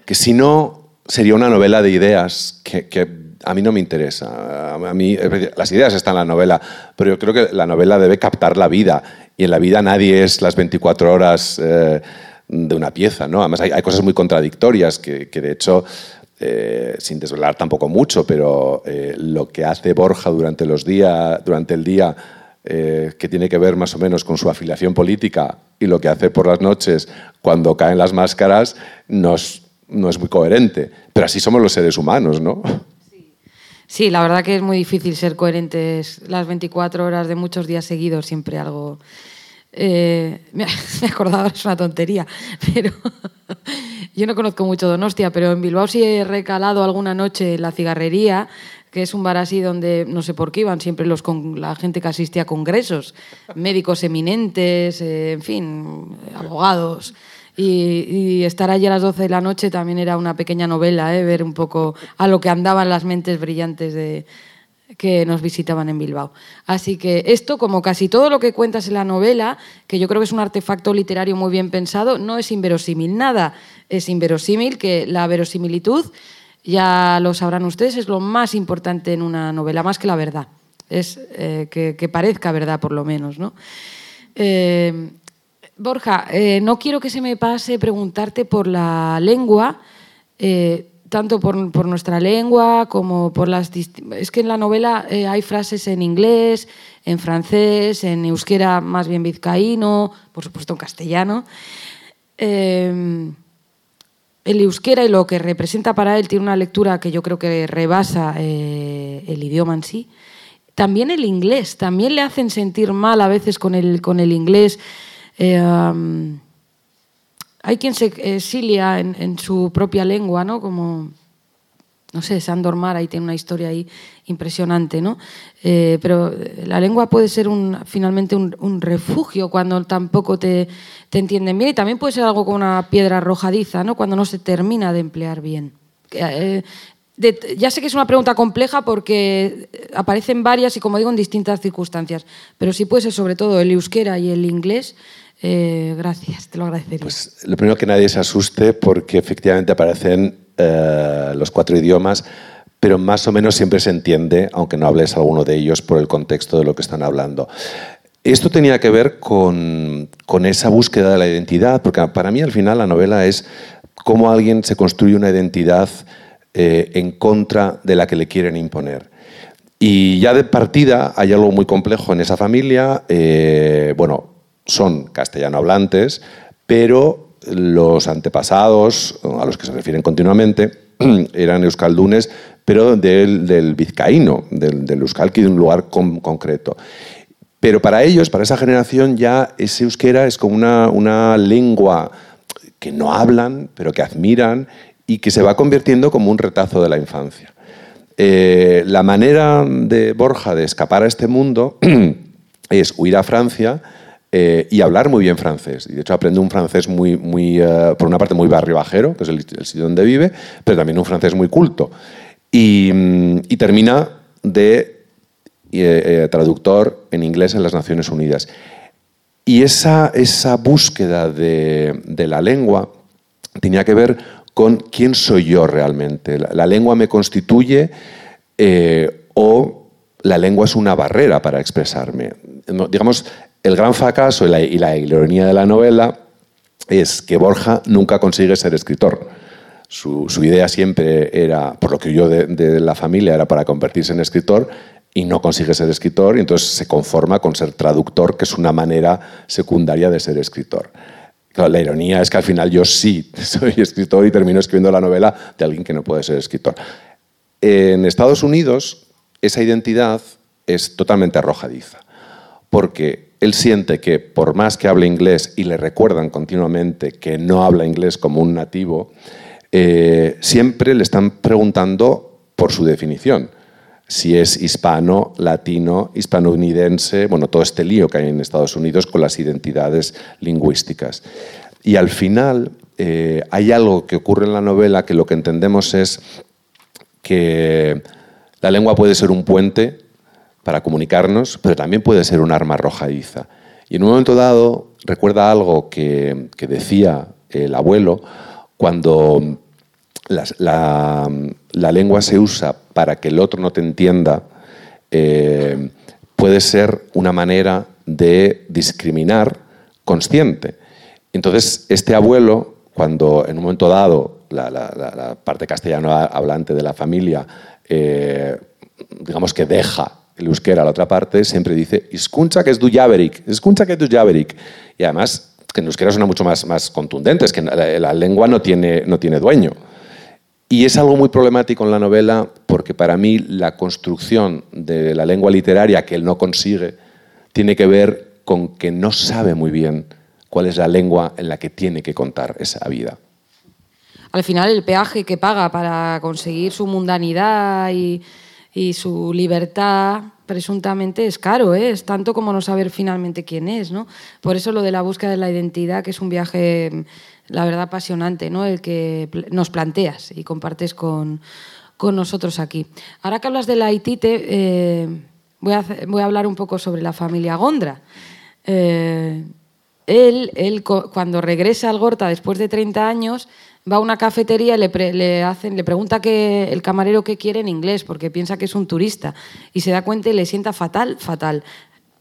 que si no, sería una novela de ideas que, que a mí no me interesa. A mí, las ideas están en la novela, pero yo creo que la novela debe captar la vida. Y en la vida nadie es las 24 horas... Eh, de una pieza. ¿no? Además, hay, cosas muy contradictorias que, de hecho, eh, sin desvelar tampoco mucho, pero eh, lo que hace Borja durante, los días, durante el día, eh, que tiene que ver más o menos con su afiliación política, y lo que hace por las noches cuando caen las máscaras, no es, no es muy coherente. Pero así somos los seres humanos, ¿no? Sí, la verdad que es muy difícil ser coherentes las 24 horas de muchos días seguidos, siempre algo eh, me, he acordado, es una tontería, pero yo no conozco mucho Donostia, pero en Bilbao sí he recalado alguna noche la cigarrería, que es un bar así donde no sé por qué iban siempre los la gente que asistía a congresos, médicos eminentes, eh, en fin, abogados. Y, estar allí a las 12 de la noche también era una pequeña novela, eh, ver un poco a lo que andaban las mentes brillantes de, que nos visitaban en Bilbao. Así que esto, como casi todo lo que cuentas en la novela, que yo creo que es un artefacto literario muy bien pensado, no es inverosímil. Nada es inverosímil, que la verosimilitud, ya lo sabrán ustedes, es lo más importante en una novela, más que la verdad. Es eh, que, parezca verdad, por lo menos. ¿no? Eh, Borja, eh, no quiero que se me pase preguntarte por la lengua tanto por, nuestra lengua como por las... Es que en la novela eh, hay frases en inglés, en francés, en euskera más bien vizcaíno, por supuesto en castellano. Eh, el euskera y lo que representa para él tiene una lectura que yo creo que rebasa eh, el idioma en sí. También el inglés, también le hacen sentir mal a veces con el, con el inglés hay quien se exilia en, su propia lengua, ¿no? Como, no sé, Sandor Mar ahí tiene una historia ahí impresionante, ¿no? Eh, pero la lengua puede ser un, finalmente un, refugio cuando tampoco te, te, entienden bien y también puede ser algo como una piedra arrojadiza, ¿no? Cuando no se termina de emplear bien. Eh, ya sé que es una pregunta compleja porque aparecen varias y, como digo, en distintas circunstancias, pero sí puede ser sobre todo el euskera y el inglés eh, gracias, te lo agradecería. Pues lo primero que nadie se asuste porque efectivamente aparecen eh, los cuatro idiomas, pero más o menos siempre se entiende, aunque no hables alguno de ellos por el contexto de lo que están hablando. Esto tenía que ver con, con esa búsqueda de la identidad, porque para mí al final la novela es cómo alguien se construye una identidad eh, en contra de la que le quieren imponer. Y ya de partida hay algo muy complejo en esa familia. bueno, son castellano hablantes, pero los antepasados, a los que se refieren continuamente, eran euskaldunes, pero del, vizcaíno, del, del euskalki de un lugar concreto. Pero para ellos, para esa generación, ya ese euskera es como una, lengua que no hablan, pero que admiran y que se va convirtiendo como un retazo de la infancia. Eh, la manera de Borja de escapar a este mundo es huir a Francia, eh, y hablar muy bien francés. Y de hecho aprende un francés muy, muy eh, por una parte muy barrio bajero, que es el, sitio donde vive, pero también un francés muy culto. Y, mm, termina de eh, traductor en inglés en las Naciones Unidas. Y esa, esa búsqueda de, la lengua tenía que ver con quién soy yo realmente. La, lengua me constituye o la lengua es una barrera para expresarme. digamos, el gran fracaso y la, ironía de la novela es que Borja nunca consigue ser escritor. Su, idea siempre era, por lo que yo de, de, la familia, era para convertirse en escritor y no consigue ser escritor y entonces se conforma con ser traductor, que es una manera secundaria de ser escritor. la ironía es que al final yo sí soy escritor y termino escribiendo la novela de alguien que no puede ser escritor. En Estados Unidos esa identidad es totalmente arrojadiza, porque él siente que por más que hable inglés y le recuerdan continuamente que no habla inglés como un nativo, eh, siempre le están preguntando por su definición. Si es hispano, latino, hispanounidense, bueno, todo este lío que hay en Estados Unidos con las identidades lingüísticas. Y al final eh, hay algo que ocurre en la novela que lo que entendemos es que la lengua puede ser un puente para comunicarnos, pero también puede ser un arma arrojadiza. Y en un momento dado recuerda algo que, decía el abuelo cuando la, lengua se usa para que el otro no te entienda, eh, puede ser una manera de discriminar consciente. Entonces, este abuelo, cuando en un momento dado la, parte castellano hablante de la familia, eh, digamos que deja el euskera la otra parte siempre dice escucha que es du Javerick, escucha que es du Javerick. Y además, que en euskera suena mucho más, más contundente, es que la, lengua no tiene, no tiene dueño. Y es algo muy problemático en la novela porque para mí la construcción de la lengua literaria que él no consigue tiene que ver con que no sabe muy bien cuál es la lengua en la que tiene que contar esa vida. Al final el peaje que paga para conseguir su mundanidad y, y su libertad presuntamente es caro, ¿eh? es tanto como no saber finalmente quién es. ¿no? Por eso lo de la búsqueda de la identidad, que es un viaje, la verdad, apasionante, ¿no? el que nos planteas y compartes con, con nosotros aquí. Ahora que hablas de la Haitite, eh, voy, a voy, a hablar un poco sobre la familia Gondra. Eh, él, él, cuando regresa al Gorta después de 30 años, va a una cafetería y le, hacen, le pregunta que el camarero qué quiere en inglés, porque piensa que es un turista, y se da cuenta y le sienta fatal, fatal.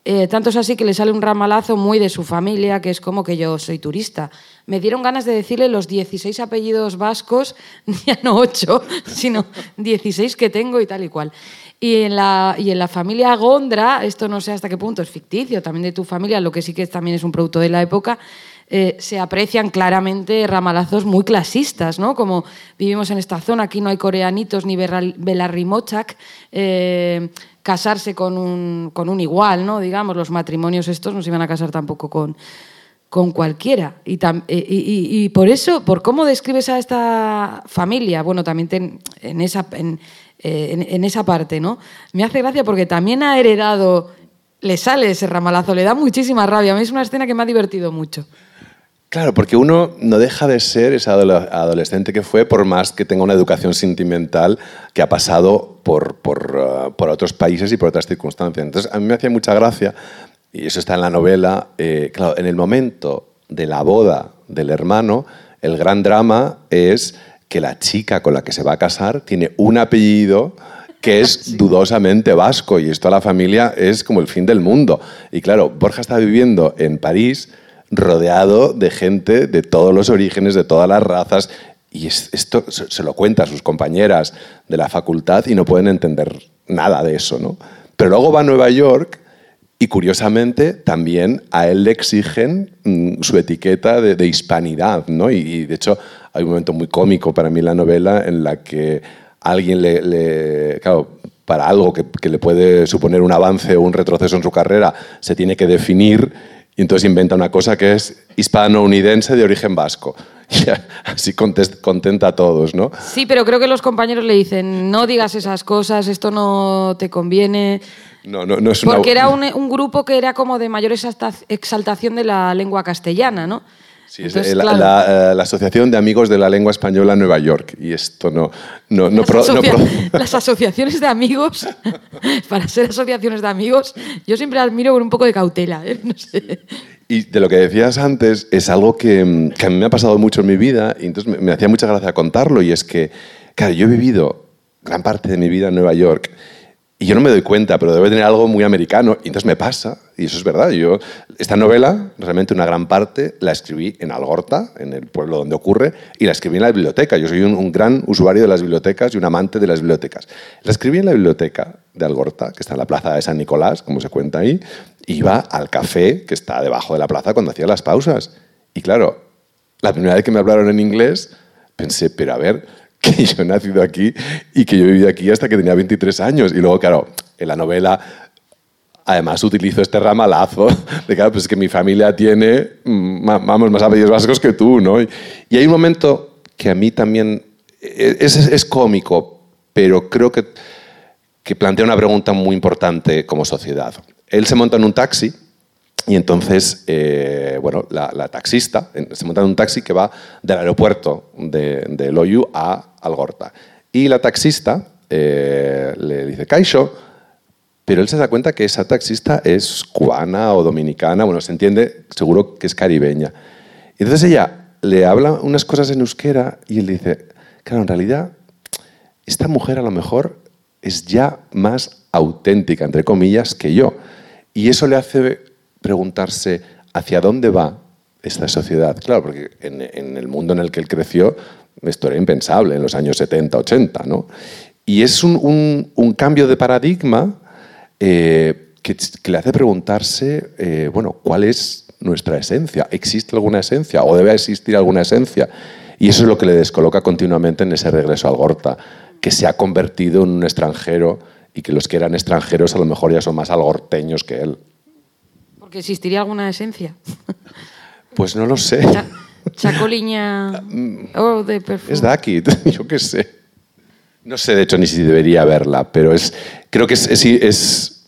Eh, tanto es así que le sale un ramalazo muy de su familia, que es como que yo soy turista. Me dieron ganas de decirle los 16 apellidos vascos, ya no 8, sino 16 que tengo y tal y cual. Y en, la, y en la familia Gondra, esto no sé hasta qué punto es ficticio, también de tu familia, lo que sí que también es un producto de la época, eh, se aprecian claramente ramalazos muy clasistas, ¿no? Como vivimos en esta zona, aquí no hay coreanitos ni belarrimochak, eh, casarse con un, con un, igual, ¿no? Digamos, los matrimonios estos no se iban a casar tampoco con, con cualquiera. Y, eh, por eso, por cómo describes a esta familia, bueno, también en, esa, en, en, esa parte, ¿no? Me hace gracia porque también ha heredado, le sale ese ramalazo, le da muchísima rabia. A mí es una escena que me ha divertido mucho. Claro, porque uno no deja de ser ese adolescente que fue, por más que tenga una educación sentimental que ha pasado por, por, uh, otros países y por otras circunstancias. Entonces, a mí me hacía mucha gracia, y eso está en la novela, eh, claro, en el momento de la boda del hermano, el gran drama es que la chica con la que se va a casar tiene un apellido que es dudosamente vasco, y esto a la familia es como el fin del mundo. Y claro, Borja está viviendo en París, rodeado de gente de todos los orígenes, de todas las razas, y esto se lo cuenta a sus compañeras de la facultad y no pueden entender nada de eso, ¿no? Pero luego va a Nueva York y curiosamente también a él le exigen mm, su etiqueta de, hispanidad, ¿no? Y, de hecho hay un momento muy cómico para mí en la novela en la que alguien le, claro, para algo que le puede suponer un avance o un retroceso en su carrera, se tiene que definir y entonces inventa una cosa que es hispano-unidense de origen vasco. así contenta a todos, ¿no? Sí, pero creo que los compañeros le dicen, no digas esas cosas, esto no te conviene. No, no, no es Porque era un, un, grupo que era como de mayor exaltación de la lengua castellana, ¿no? Sí, es la, la, la, Asociación de Amigos de la Lengua Española Nueva York. Y esto no... no, no, las, pro, asocia no pro... las asociaciones de amigos, para ser asociaciones de amigos, yo siempre admiro con un poco de cautela. ¿eh? No sé. Y de lo que decías antes, es algo que, que, a mí me ha pasado mucho en mi vida y entonces me, me hacía mucha gracia contarlo. Y es que, claro, yo he vivido gran parte de mi vida en Nueva York y yo no me doy cuenta, pero debe tener algo muy americano. Y entonces me pasa, y eso es verdad. Yo, esta novela, realmente una gran parte, la escribí en Algorta, en el pueblo donde ocurre, y la escribí en la biblioteca. Yo soy un, un gran usuario de las bibliotecas y un amante de las bibliotecas. La escribí en la biblioteca de Algorta, que está en la plaza de San Nicolás, como se cuenta ahí. Iba al café que está debajo de la plaza cuando hacía las pausas. Y claro, la primera vez que me hablaron en inglés, pensé, pero a ver, que yo he nacido aquí y que yo he vivido aquí hasta que tenía 23 años. Y luego, claro, en la novela además utilizo este ramalazo de claro, pues que mi familia tiene vamos, más apellidos vascos que tú, ¿no? Y, hay un momento que a mí también es, es, es cómico, pero creo que, que plantea una pregunta muy importante como sociedad. Él se monta en un taxi y entonces, eh, bueno, la, la, taxista se monta en un taxi que va del aeropuerto de, de Loyu a Algorta. Y la taxista eh, le dice, Caixo, pero él se da cuenta que esa taxista es cubana o dominicana, bueno, se entiende, seguro que es caribeña. Y entonces ella le habla unas cosas en euskera y él dice, claro, en realidad, esta mujer a lo mejor es ya más auténtica, entre comillas, que yo. Y eso le hace preguntarse hacia dónde va esta sociedad. Claro, porque en, el mundo en el que él creció, esto era impensable en los años 70, 80, ¿no? Y es un, un, cambio de paradigma eh, que, que, le hace preguntarse, eh, bueno, ¿cuál es nuestra esencia? ¿Existe alguna esencia o debe existir alguna esencia? Y eso es lo que le descoloca continuamente en ese regreso al Gorta, que se ha convertido en un extranjero y que los que eran extranjeros a lo mejor ya son más algorteños que él. Porque existiría alguna esencia. Pues no lo sé. Cha chacoliña oh, de perfume. Es Daki, yo qué sé. No sé, de hecho, ni si debería verla, pero es, creo que es, es, es,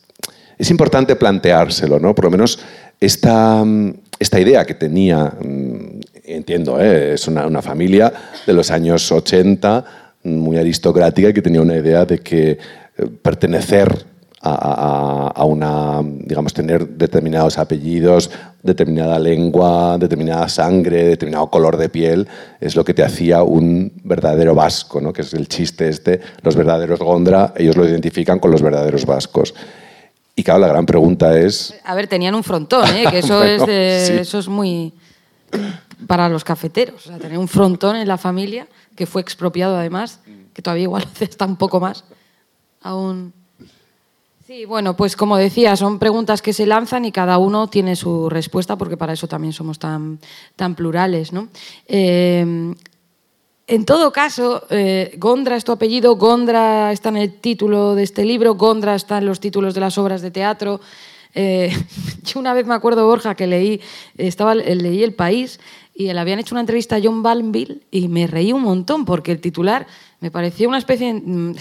es importante planteárselo, ¿no? Por lo menos esta, esta idea que tenía, entiendo, ¿eh? es una, una familia de los años 80, muy aristocrática, que tenía una idea de que pertenecer a, una, digamos, tener determinados apellidos, determinada lengua, determinada sangre, determinado color de piel, es lo que te hacía un verdadero vasco, ¿no? que es el chiste este, los verdaderos Gondra, ellos lo identifican con los verdaderos vascos. Y claro, la gran pregunta es... A ver, tenían un frontón, ¿eh? que eso, bueno, es de, sí. eso es muy... para los cafeteros, o sea, tener un frontón en la familia, que fue expropiado además, que todavía igual hace hasta un poco más, aún... Sí, bueno, pues como decía, son preguntas que se lanzan y cada uno tiene su respuesta, porque para eso también somos tan, tan plurales. ¿no? Eh, en todo caso, eh, Gondra es tu apellido, Gondra está en el título de este libro, Gondra está en los títulos de las obras de teatro. Eh, yo una vez me acuerdo, Borja, que leí, estaba, leí El País y le habían hecho una entrevista a John Balmville y me reí un montón porque el titular me parecía una especie de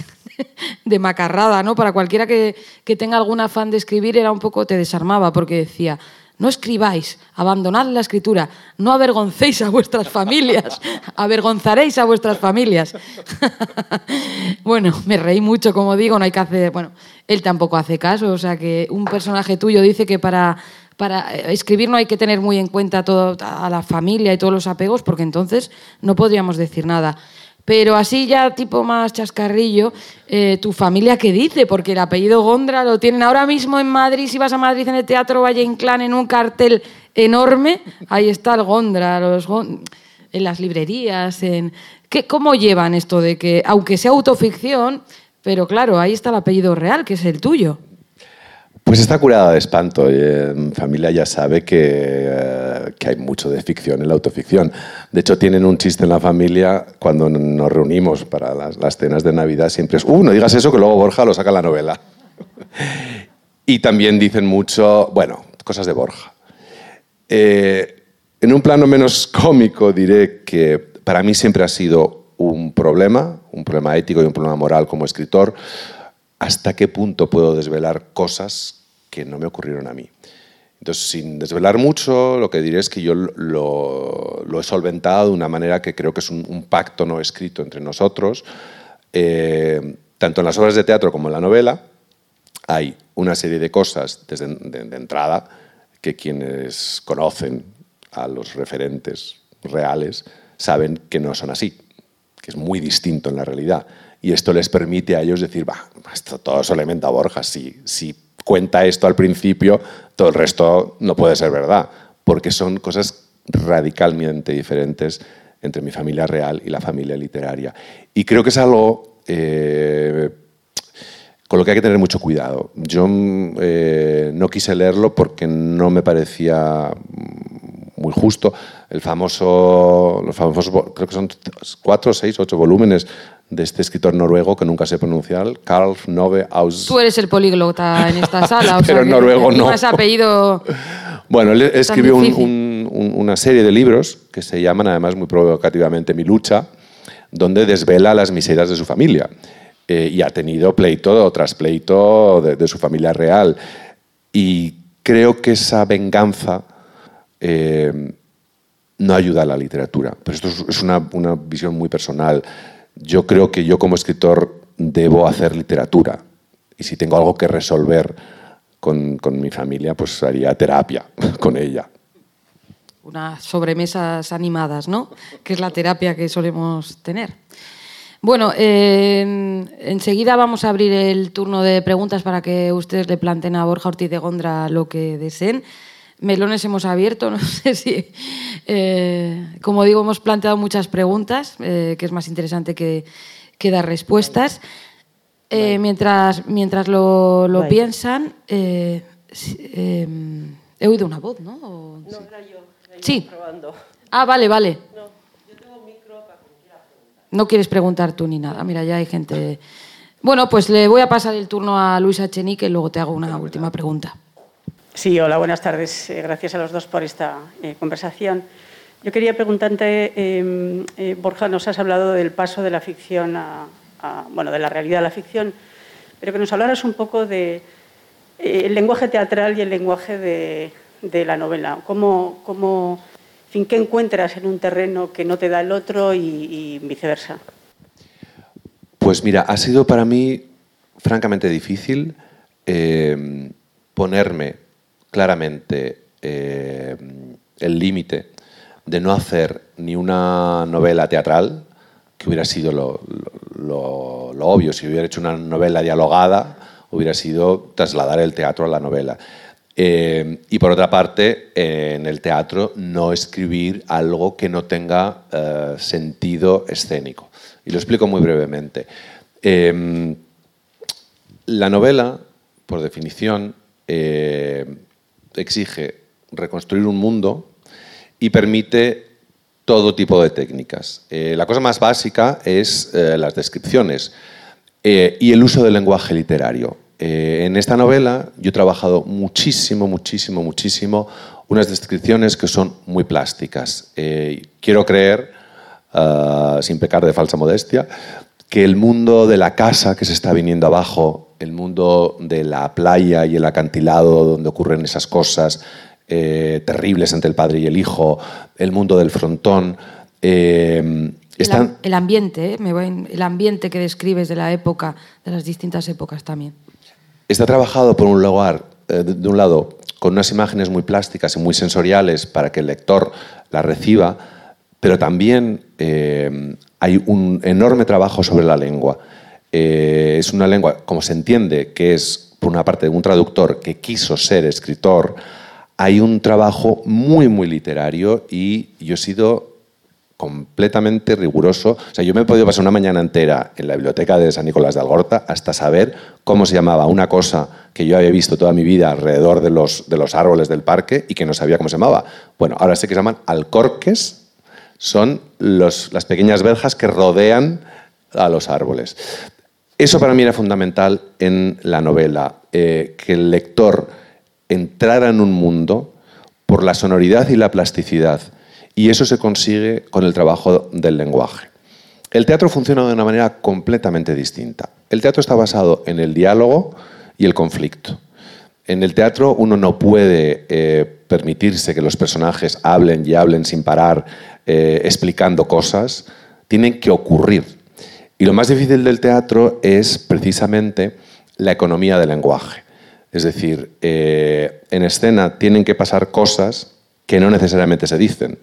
macarrada, ¿no? Para cualquiera que, que, tenga algún afán de escribir era un poco, te desarmaba porque decía, no escribáis, abandonad la escritura, no avergoncéis a vuestras familias, avergonzaréis a vuestras familias. bueno, me reí mucho, como digo, no hay que hacer, bueno, él tampoco hace caso, o sea que un personaje tuyo dice que para para escribir no hay que tener muy en cuenta todo, a la familia y todos los apegos, porque entonces no podríamos decir nada. Pero así ya tipo más chascarrillo, eh, ¿tu familia qué dice? Porque el apellido Gondra lo tienen ahora mismo en Madrid, si vas a Madrid en el Teatro Valle Inclán en un cartel enorme, ahí está el Gondra, los en las librerías, en... ¿Qué, ¿Cómo llevan esto de que, aunque sea autoficción, pero claro, ahí está el apellido real, que es el tuyo? Pues está curada de espanto. En familia ya sabe que, eh, que, hay mucho de ficción en la autoficción. De hecho, tienen un chiste en la familia cuando nos reunimos para las, las cenas de Navidad. Siempre es, uh, no digas eso, que luego Borja lo saca en la novela. y también dicen mucho, bueno, cosas de Borja. Eh, En un plano menos cómico diré que para mí siempre ha sido un problema, un problema ético y un problema moral como escritor, hasta qué punto puedo desvelar cosas no me ocurrieron a mí. Entonces, sin desvelar mucho, lo que diré es que yo lo, he solventado de una manera que creo que es un, pacto no escrito entre nosotros. Eh, tanto en las obras de teatro como en la novela, hay una serie de cosas desde de, entrada que quienes conocen a los referentes reales saben que no son así, que es muy distinto en la realidad. Y esto les permite a ellos decir, va, esto todo se alimenta a Borja, si, si cuenta esto al principio, todo el resto no puede ser verdad, porque son cosas radicalmente diferentes entre mi familia real y la familia literaria. Y creo que es algo eh, con lo que hay que tener mucho cuidado. Yo eh, no quise leerlo porque no me parecía muy justo. El famoso, los famosos, creo que son cuatro, seis, ocho volúmenes de este escritor noruego que nunca sé pronunciar, Karl Nove Aus. Tú eres el políglota en esta sala. O Pero en noruego no. Más apellido. Bueno, él escribió una serie de libros que se llaman, además muy provocativamente, Mi lucha, donde desvela las miserias de su familia. Eh, y ha tenido pleito tras pleito de, su familia real. Y creo que esa venganza eh, no ayuda a la literatura. Pero esto es una, una, visión muy personal. Yo creo que yo como escritor debo hacer literatura. Y si tengo algo que resolver con, con mi familia, pues haría terapia con ella. Unas sobremesas animadas, ¿no? Que es la terapia que solemos tener. Bueno, enseguida vamos a abrir el turno de preguntas para que ustedes le planteen a Borja Ortiz de Gondra lo que deseen. Melones hemos abierto, no sé si. Eh, como digo, hemos planteado muchas preguntas, eh, que es más interesante que, dar respuestas. Eh, mientras, mientras lo, piensan, he oído una voz, ¿no? no, era yo. sí. Ah, vale, vale. No quieres preguntar tú ni nada. Mira, ya hay gente. Bueno, pues le voy a pasar el turno a Luisa Chenique y luego te hago una última pregunta. Sí, hola, buenas tardes. Eh, gracias a los dos por esta eh, conversación. Yo quería preguntarte, em, eh, Borja, nos has hablado del paso de la ficción a, bueno, de la realidad a la ficción, pero que nos hablaras un poco de el lenguaje teatral y el lenguaje de, la novela. ¿Cómo, cómo ¿qué encuentras en un terreno que no te da el otro y, viceversa? Pues mira, ha sido para mí francamente difícil eh, ponerme claramente eh, el límite de no hacer ni una novela teatral, que hubiera sido lo, obvio, si hubiera hecho una novela dialogada, hubiera sido trasladar el teatro a la novela. Eh, y por otra parte, en el teatro, no escribir algo que no tenga eh, sentido escénico. Y lo explico muy brevemente. Em, la novela, por definición, exige reconstruir un mundo y permite todo tipo de técnicas. la cosa más básica es las descripciones y el uso del lenguaje literario. Eh, en esta novela yo he trabajado muchísimo, muchísimo, muchísimo unas descripciones que son muy plásticas. Eh, quiero creer, ah, sin pecar de falsa modestia, que el mundo de la casa que se está viniendo abajo, el mundo de la playa y el acantilado donde ocurren esas cosas eh, terribles entre el padre y el hijo, el mundo del frontón, están... el, ambiente, me voy, el ambiente que describes de la época, de las distintas épocas también. Está trabajado por un lugar, eh, de un lado, con unas imágenes muy plásticas y muy sensoriales para que el lector las reciba, pero también eh, hay un enorme trabajo sobre la lengua. Eh, es una lengua, como se entiende, que es por una parte un traductor que quiso ser escritor, hay un trabajo muy, muy literario y yo he sido completamente riguroso. O sea, yo me he podido pasar una mañana entera en la biblioteca de San Nicolás de Algorta hasta saber cómo se llamaba una cosa que yo había visto toda mi vida alrededor de los, de los árboles del parque y que no sabía cómo se llamaba. Bueno, ahora sé que se llaman alcorques, son las pequeñas verjas que rodean a los árboles. Eso para mí era fundamental en la novela, eh, que el lector entrara en un mundo por la sonoridad y la plasticidad. Y eso se consigue con el trabajo del lenguaje. El teatro funciona de una manera completamente distinta. El teatro está basado en el diálogo y el conflicto. En el teatro uno no puede eh, permitirse que los personajes hablen y hablen sin parar, eh, explicando cosas. Tienen que ocurrir. Y lo más difícil del teatro es precisamente la economía del lenguaje. Es decir, eh, en escena tienen que pasar cosas que no necesariamente se dicen.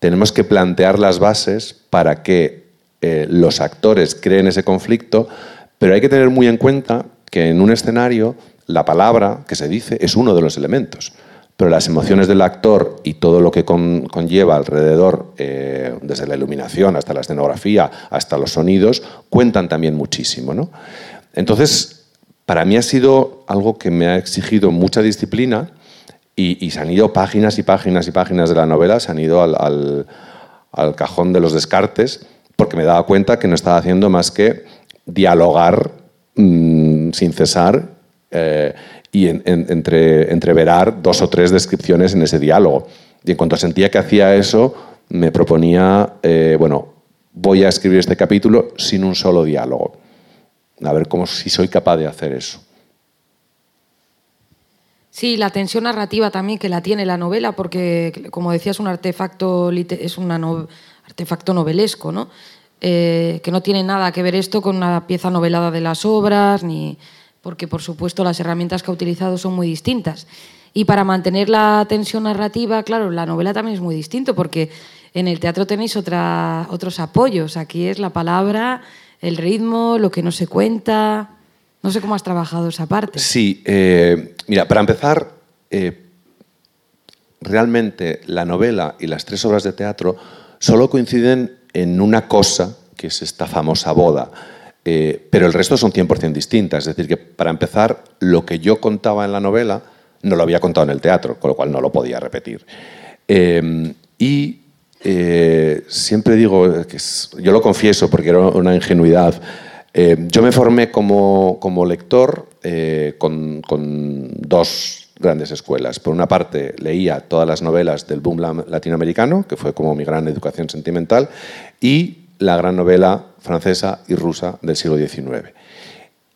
Tenemos que plantear las bases para que eh, los actores creen ese conflicto, pero hay que tener muy en cuenta que en un escenario la palabra que se dice es uno de los elementos, pero las emociones del actor y todo lo que conlleva alrededor, eh, desde la iluminación hasta la escenografía, hasta los sonidos, cuentan también muchísimo. ¿no? Entonces, para mí ha sido algo que me ha exigido mucha disciplina y, se han ido páginas y páginas y páginas de la novela, se han ido al, cajón de los descartes porque me daba cuenta que no estaba haciendo más que dialogar mm, sin cesar eh, y entre, entreverar dos o tres descripciones en ese diálogo. Y en cuanto sentía que hacía eso, me proponía, eh, bueno, voy a escribir este capítulo sin un solo diálogo. A ver cómo, si soy capaz de hacer eso. Sí, la tensión narrativa también que la tiene la novela, porque como decías, un artefacto es novela artefacto novelesco, ¿no? Eh, que no tiene nada que ver esto con una pieza novelada de las obras, ni porque por supuesto las herramientas que ha utilizado son muy distintas. Y para mantener la tensión narrativa, claro, la novela también es muy distinto, porque en el teatro tenéis otros apoyos. Aquí es la palabra, el ritmo, lo que no se cuenta. No sé cómo has trabajado esa parte. Sí, eh, mira, para empezar, eh, realmente la novela y las tres obras de teatro solo coinciden en una cosa, que es esta famosa boda, eh, pero el resto son 100% distintas. Es decir, que para empezar, lo que yo contaba en la novela no lo había contado en el teatro, con lo cual no lo podía repetir. Eh, y eh, siempre digo, que yo lo confieso porque era una ingenuidad, yo me formé como, como lector con, con dos grandes escuelas. Por una parte, leía todas las novelas del boom latinoamericano, que fue como mi gran educación sentimental, y la gran novela francesa y rusa del siglo XIX.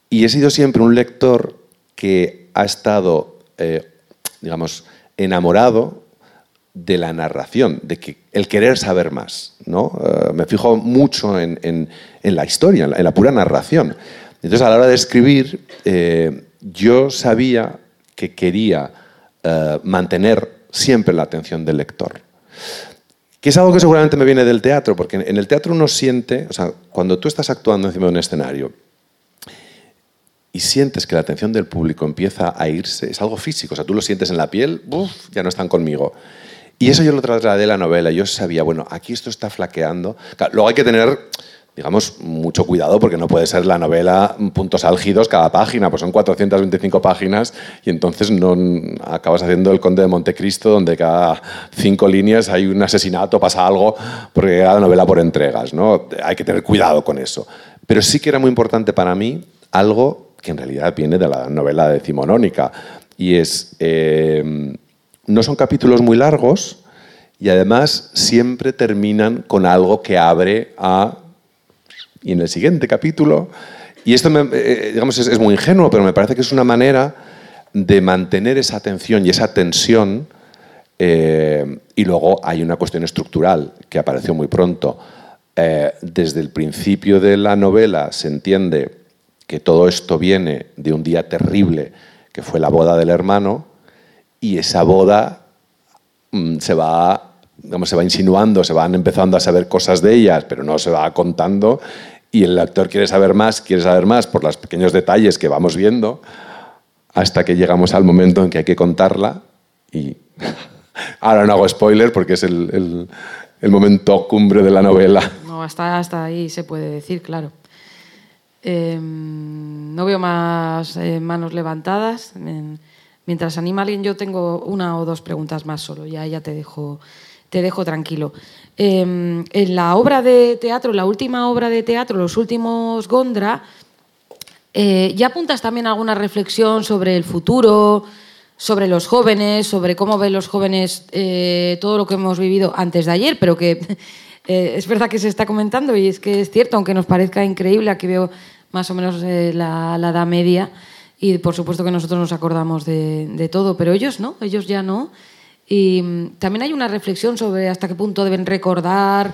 Y he sido siempre un lector que ha estado, eh, digamos, enamorado de la narración, de que el querer saber más. ¿no? Eh, me fijo mucho en, la historia, en la, pura narración. Entonces, a la hora de escribir, eh, yo sabía que quería mantener siempre la atención del lector. Que es algo que seguramente me viene del teatro, porque en el teatro uno siente, o sea, cuando tú estás actuando encima de un escenario y sientes que la atención del público empieza a irse, es algo físico, o sea, tú lo sientes en la piel, ya no están conmigo. Y eso yo lo trasladé a la novela, yo sabía, bueno, aquí esto está flaqueando. luego hay que tener digamos, mucho cuidado porque no puede ser la novela puntos álgidos cada página, pues son 425 páginas y entonces no acabas haciendo el Conde de Montecristo donde cada cinco líneas hay un asesinato, pasa algo, porque la novela por entregas, ¿no? Hay que tener cuidado con eso. Pero sí que era muy importante para mí algo que en realidad viene de la novela decimonónica y es, eh, no son capítulos muy largos y además siempre terminan con algo que abre a y en el siguiente capítulo. Y esto, eh, digamos, es, muy ingenuo, pero me parece que es una manera de mantener esa atención y esa tensión. Eh, y luego hay una cuestión estructural que apareció muy pronto. Eh, desde el principio de la novela se entiende que todo esto viene de un día terrible que fue la boda del hermano y esa boda mm, se va se va insinuando, se van empezando a saber cosas de ellas, pero no se va contando y el actor quiere saber más, quiere saber más por los pequeños detalles que vamos viendo, hasta que llegamos al momento en que hay que contarla y ahora no hago spoiler porque es el, momento cumbre de la novela. No, hasta, hasta ahí se puede decir, claro. Em, no veo más eh, manos levantadas. mientras anima alguien, yo tengo una o dos preguntas más solo, ya, ya te dejo te dejo tranquilo. Em, en la obra de teatro, la última obra de teatro, los últimos Gondra, eh, ya apuntas también alguna reflexión sobre el futuro, sobre los jóvenes, sobre cómo ven los jóvenes eh, todo lo que hemos vivido antes de ayer, pero que eh, es verdad que se está comentando y es que es cierto, aunque nos parezca increíble, aquí veo más o menos la, la, edad media y por supuesto que nosotros nos acordamos de, todo, pero ellos no, ellos ya no. Y mm, también hay una reflexión sobre hasta qué punto deben recordar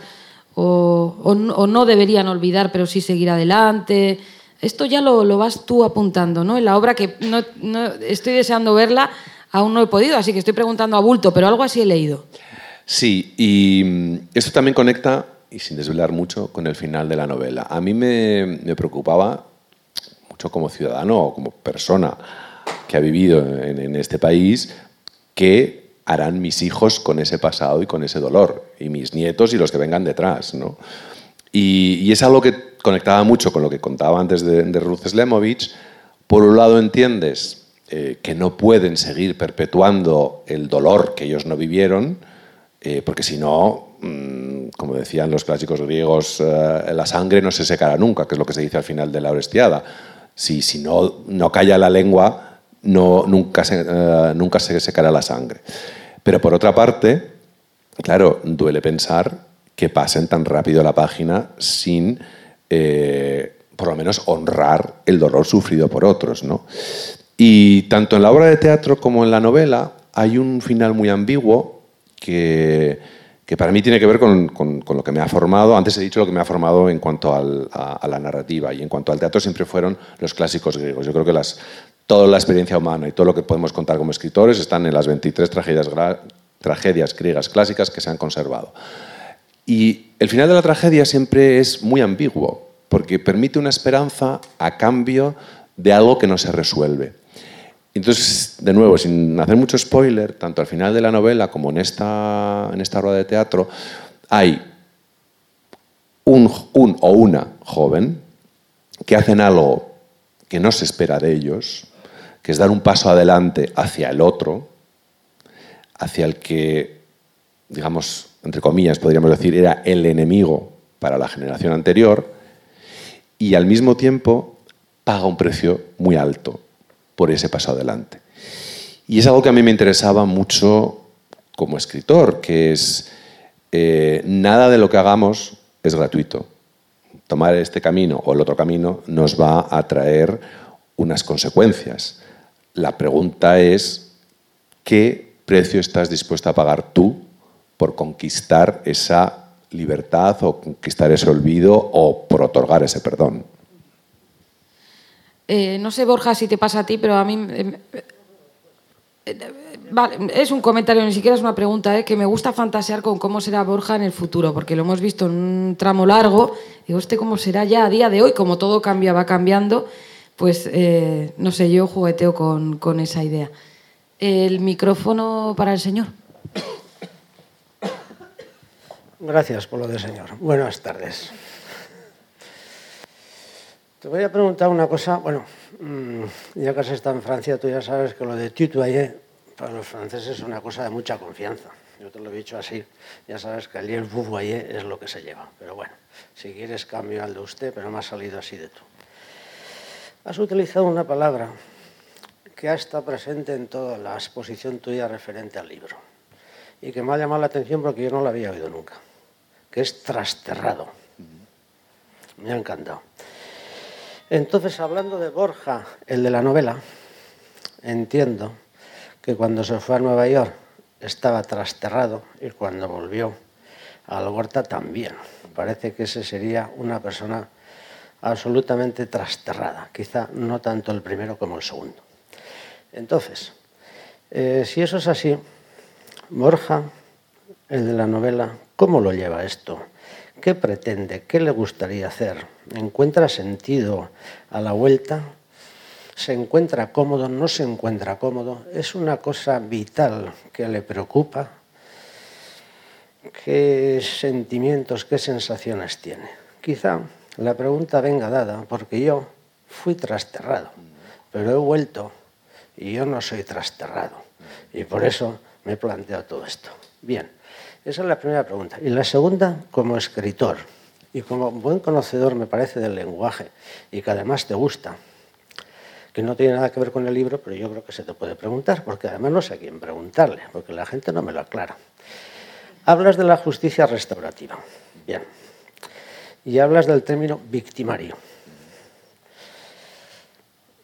o, o, o no deberían olvidar, pero sí seguir adelante. Esto ya lo, lo, vas tú apuntando, ¿no? En la obra que no, no, estoy deseando verla, aún no he podido, así que estoy preguntando a bulto, pero algo así he leído. Sí, y mm, esto también conecta, y sin desvelar mucho, con el final de la novela. A mí me, me preocupaba mucho como ciudadano o como persona que ha vivido en, en este país, qué harán mis hijos con ese pasado y con ese dolor, y mis nietos y los que vengan detrás, ¿no? Y, y, es algo que conectaba mucho con lo que contaba antes de, de Ruth Slemovich. Por un lado entiendes eh, que no pueden seguir perpetuando el dolor que ellos no vivieron, eh, porque si no, mmm, como decían los clásicos griegos, eh, la sangre no se secará nunca, que es lo que se dice al final de la Orestiada. Si, si no, no calla la lengua, no, nunca, se, nunca se secará la sangre. Pero por otra parte, claro, duele pensar que pasen tan rápido la página sin, eh, por lo menos, honrar el dolor sufrido por otros. ¿no? Y tanto en la obra de teatro como en la novela hay un final muy ambiguo que, que para mí tiene que ver con, con, lo que me ha formado. Antes he dicho lo que me ha formado en cuanto al, a, la narrativa y en cuanto al teatro siempre fueron los clásicos griegos. Yo creo que las, toda la experiencia humana y todo lo que podemos contar como escritores están en las 23 tragedias, griegas clásicas que se han conservado. Y el final de la tragedia siempre es muy ambiguo, porque permite una esperanza a cambio de algo que no se resuelve. Entonces, de nuevo, sin hacer mucho spoiler, tanto al final de la novela como en esta, en esta rueda de teatro, hay un, un o una joven que hacen algo que no se espera de ellos, que es dar un paso adelante hacia el otro, hacia el que, digamos, entre comillas, podríamos decir, era el enemigo para la generación anterior, y al mismo tiempo paga un precio muy alto por ese paso adelante. Y es algo que a mí me interesaba mucho como escritor, que es eh, nada de lo que hagamos es gratuito. Tomar este camino o el otro camino nos va a traer unas consecuencias. La pregunta es, ¿qué precio estás dispuesto a pagar tú por conquistar esa libertad o conquistar ese olvido o por otorgar ese perdón. Eh, no sé, Borja, si te pasa a ti, pero a mí... Eh, eh, vale, es un comentario, ni siquiera es una pregunta, ¿eh? que me gusta fantasear con cómo será Borja en el futuro, porque lo hemos visto en un tramo largo. Digo, ¿este cómo será ya a día de hoy? Como todo cambia, va cambiando, pues eh, no sé, yo jugueteo con, con esa idea. El micrófono para el señor. Gracias por lo de señor. Buenas tardes. Te voy a preguntar una cosa. Bueno, mm, ya que has estado en Francia, tú ya sabes que lo de tutoyer para los franceses es una cosa de mucha confianza. Yo te lo he dicho así. Ya sabes que el vouvoyer es lo que se lleva. Pero bueno, si quieres cambio al de usted, pero me ha salido así de tú. Has utilizado una palabra que ha estado presente en toda la exposición tuya referente al libro y que me ha llamado la atención porque yo no la había oído nunca, que es trasterrado. Me ha encantado. Entonces, hablando de Borja, el de la novela, entiendo que cuando se fue a Nueva York estaba trasterrado y cuando volvió a la huerta también. Parece que ese sería una persona absolutamente trasterrada, quizá no tanto el primero como el segundo. Entonces, eh, si eso es así, Borja, el de la novela, ¿cómo lo lleva esto? ¿Qué pretende? ¿Qué le gustaría hacer? ¿Encuentra sentido a la vuelta? ¿Se encuentra cómodo? ¿No se encuentra cómodo? ¿Es una cosa vital que le preocupa? ¿Qué sentimientos, qué sensaciones tiene? Quizá la pregunta venga dada porque yo fui trasterrado, pero he vuelto y yo no soy trasterrado. Y por eso me he planteado todo esto. Bien, esa es la primera pregunta. Y la segunda, como escritor y como buen conocedor, me parece, del lenguaje y que además te gusta, que no tiene nada que ver con el libro, pero yo creo que se te puede preguntar, porque además no sé a quién preguntarle, porque la gente no me lo aclara. Hablas de la justicia restaurativa. Bien. Y hablas del término victimario.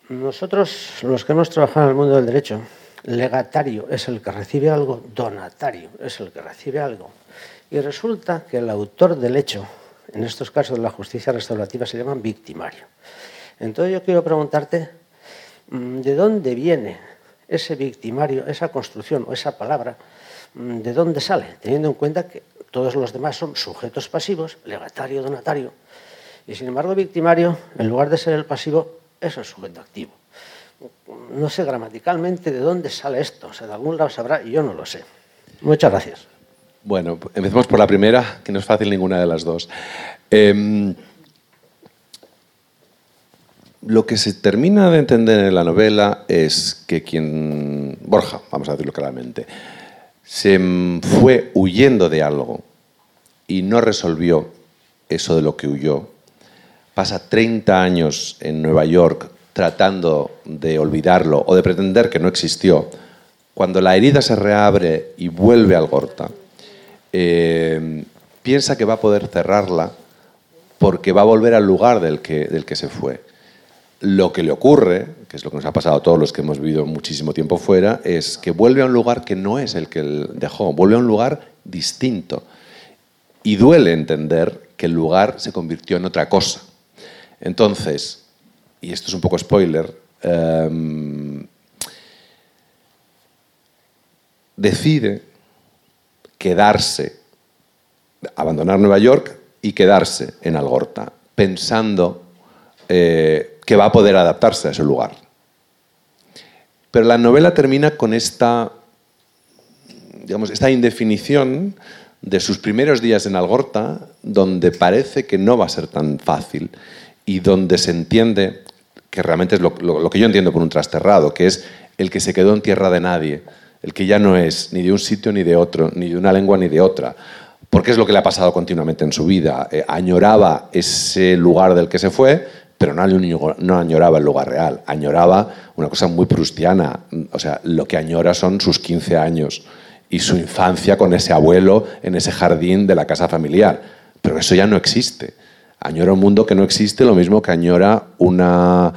Nosotros, los que hemos trabajado en el mundo del derecho, legatario es el que recibe algo, donatario es el que recibe algo. Y resulta que el autor del hecho, en estos casos de la justicia restaurativa, se llama victimario. Entonces yo quiero preguntarte, mm, ¿de dónde viene ese victimario, esa construcción o esa palabra? Mm, ¿De dónde sale? Teniendo en cuenta que todos los demás son sujetos pasivos, legatario, donatario. Y sin embargo, victimario, en lugar de ser el pasivo, es el sujeto activo. No sé gramaticalmente de dónde sale esto, o sea, de algún lado sabrá y yo no lo sé. Muchas gracias. Bueno, empecemos por la primera, que no es fácil ninguna de las dos. Em, lo que se termina de entender en la novela es que quien, Borja, vamos a decirlo claramente, se fue huyendo de algo y no resolvió eso de lo que huyó, pasa 30 años en Nueva York tratando de olvidarlo o de pretender que no existió, cuando la herida se reabre y vuelve al Gorta, eh, piensa que va a poder cerrarla porque va a volver al lugar del que, del que se fue. Lo que le ocurre, que es lo que nos ha pasado a todos los que hemos vivido muchísimo tiempo fuera, es que vuelve a un lugar que no es el que él dejó, vuelve a un lugar distinto. Y duele entender que el lugar se convirtió en otra cosa. Entonces, y esto es un poco spoiler, em, decide quedarse, abandonar Nueva York y quedarse en Algorta, pensando eh, que va a poder adaptarse a ese lugar. Pero la novela termina con esta, digamos, esta indefinición de sus primeros días en Algorta, donde parece que no va a ser tan fácil y donde se entiende que realmente es lo, que yo entiendo por un trasterrado, que es el que se quedó en tierra de nadie, el que ya no es ni de un sitio ni de otro, ni de una lengua ni de otra, porque es lo que le ha pasado continuamente en su vida. Eh, añoraba ese lugar del que se fue, pero no, añoraba el lugar real, añoraba una cosa muy prustiana, o sea, lo que añora son sus 15 años y su infancia con ese abuelo en ese jardín de la casa familiar, pero eso ya no existe añora un mundo que no existe, lo mismo que añora una,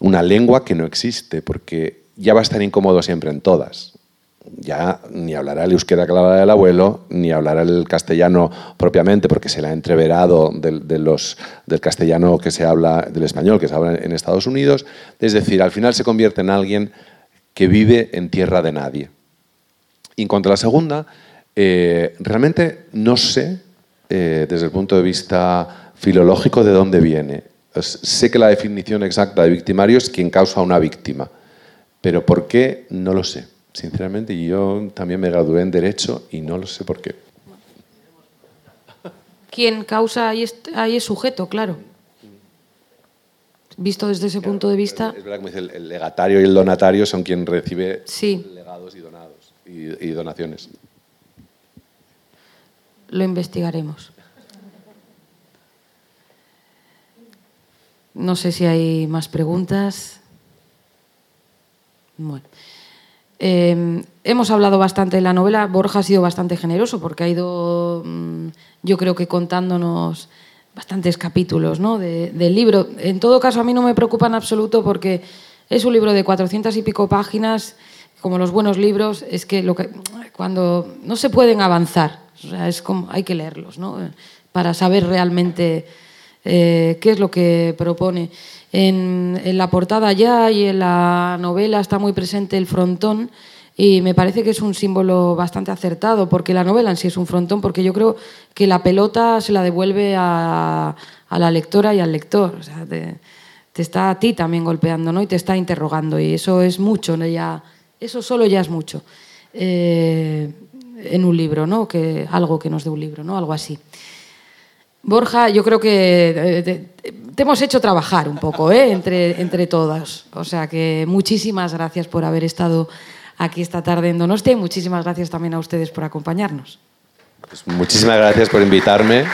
una lengua que no existe, porque ya va a estar incómodo siempre en todas. Ya ni hablará el euskera del abuelo, ni hablará el castellano propiamente, porque se le ha entreverado de, los, del castellano que se habla, del español que se habla en Estados Unidos. Es decir, al final se convierte en alguien que vive en tierra de nadie. Y en cuanto a la segunda, eh, realmente no sé, eh, desde el punto de vista filológico de dónde viene. sé que la definición exacta de victimario es quien causa una víctima, pero ¿por qué? No lo sé. Sinceramente, yo también me gradué en Derecho y no lo sé por qué. Quien causa ahí es, sujeto, claro. Visto desde ese punto de vista. Es verdad que dice, el legatario y el donatario son quien recibe legados y donados y donaciones. Lo investigaremos. No sé si hay más preguntas. Bueno. Em, hemos hablado bastante de la novela. Borja ha sido bastante generoso porque ha ido, mm, yo creo que contándonos bastantes capítulos ¿no? del libro. En todo caso, a mí no me preocupa en absoluto porque es un libro de 400 y pico páginas. Como los buenos libros, es que, lo que cuando no se pueden avanzar, es como, hay que leerlos ¿no? para saber realmente eh, qué es lo que propone. En, la portada ya y en la novela está muy presente el frontón y me parece que es un símbolo bastante acertado, porque la novela en sí es un frontón, porque yo creo que la pelota se la devuelve a, la lectora y al lector. O sea, te, está a ti también golpeando ¿no? y te está interrogando y eso es mucho, ¿no? ya, eso solo ya es mucho. Eh, en un libro, ¿no? Que, algo que nos dé un libro, ¿no? algo así. Borja, yo creo que eh, te, hemos hecho trabajar un poco ¿eh? entre, entre todas. O sea que muchísimas gracias por haber estado aquí esta tarde en Donostia y muchísimas gracias también a ustedes por acompañarnos. Pues muchísimas gracias por invitarme.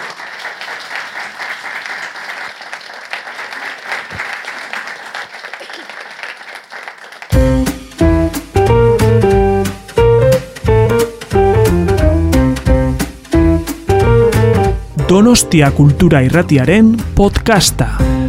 Donostia Kultura Irratiaren podcasta.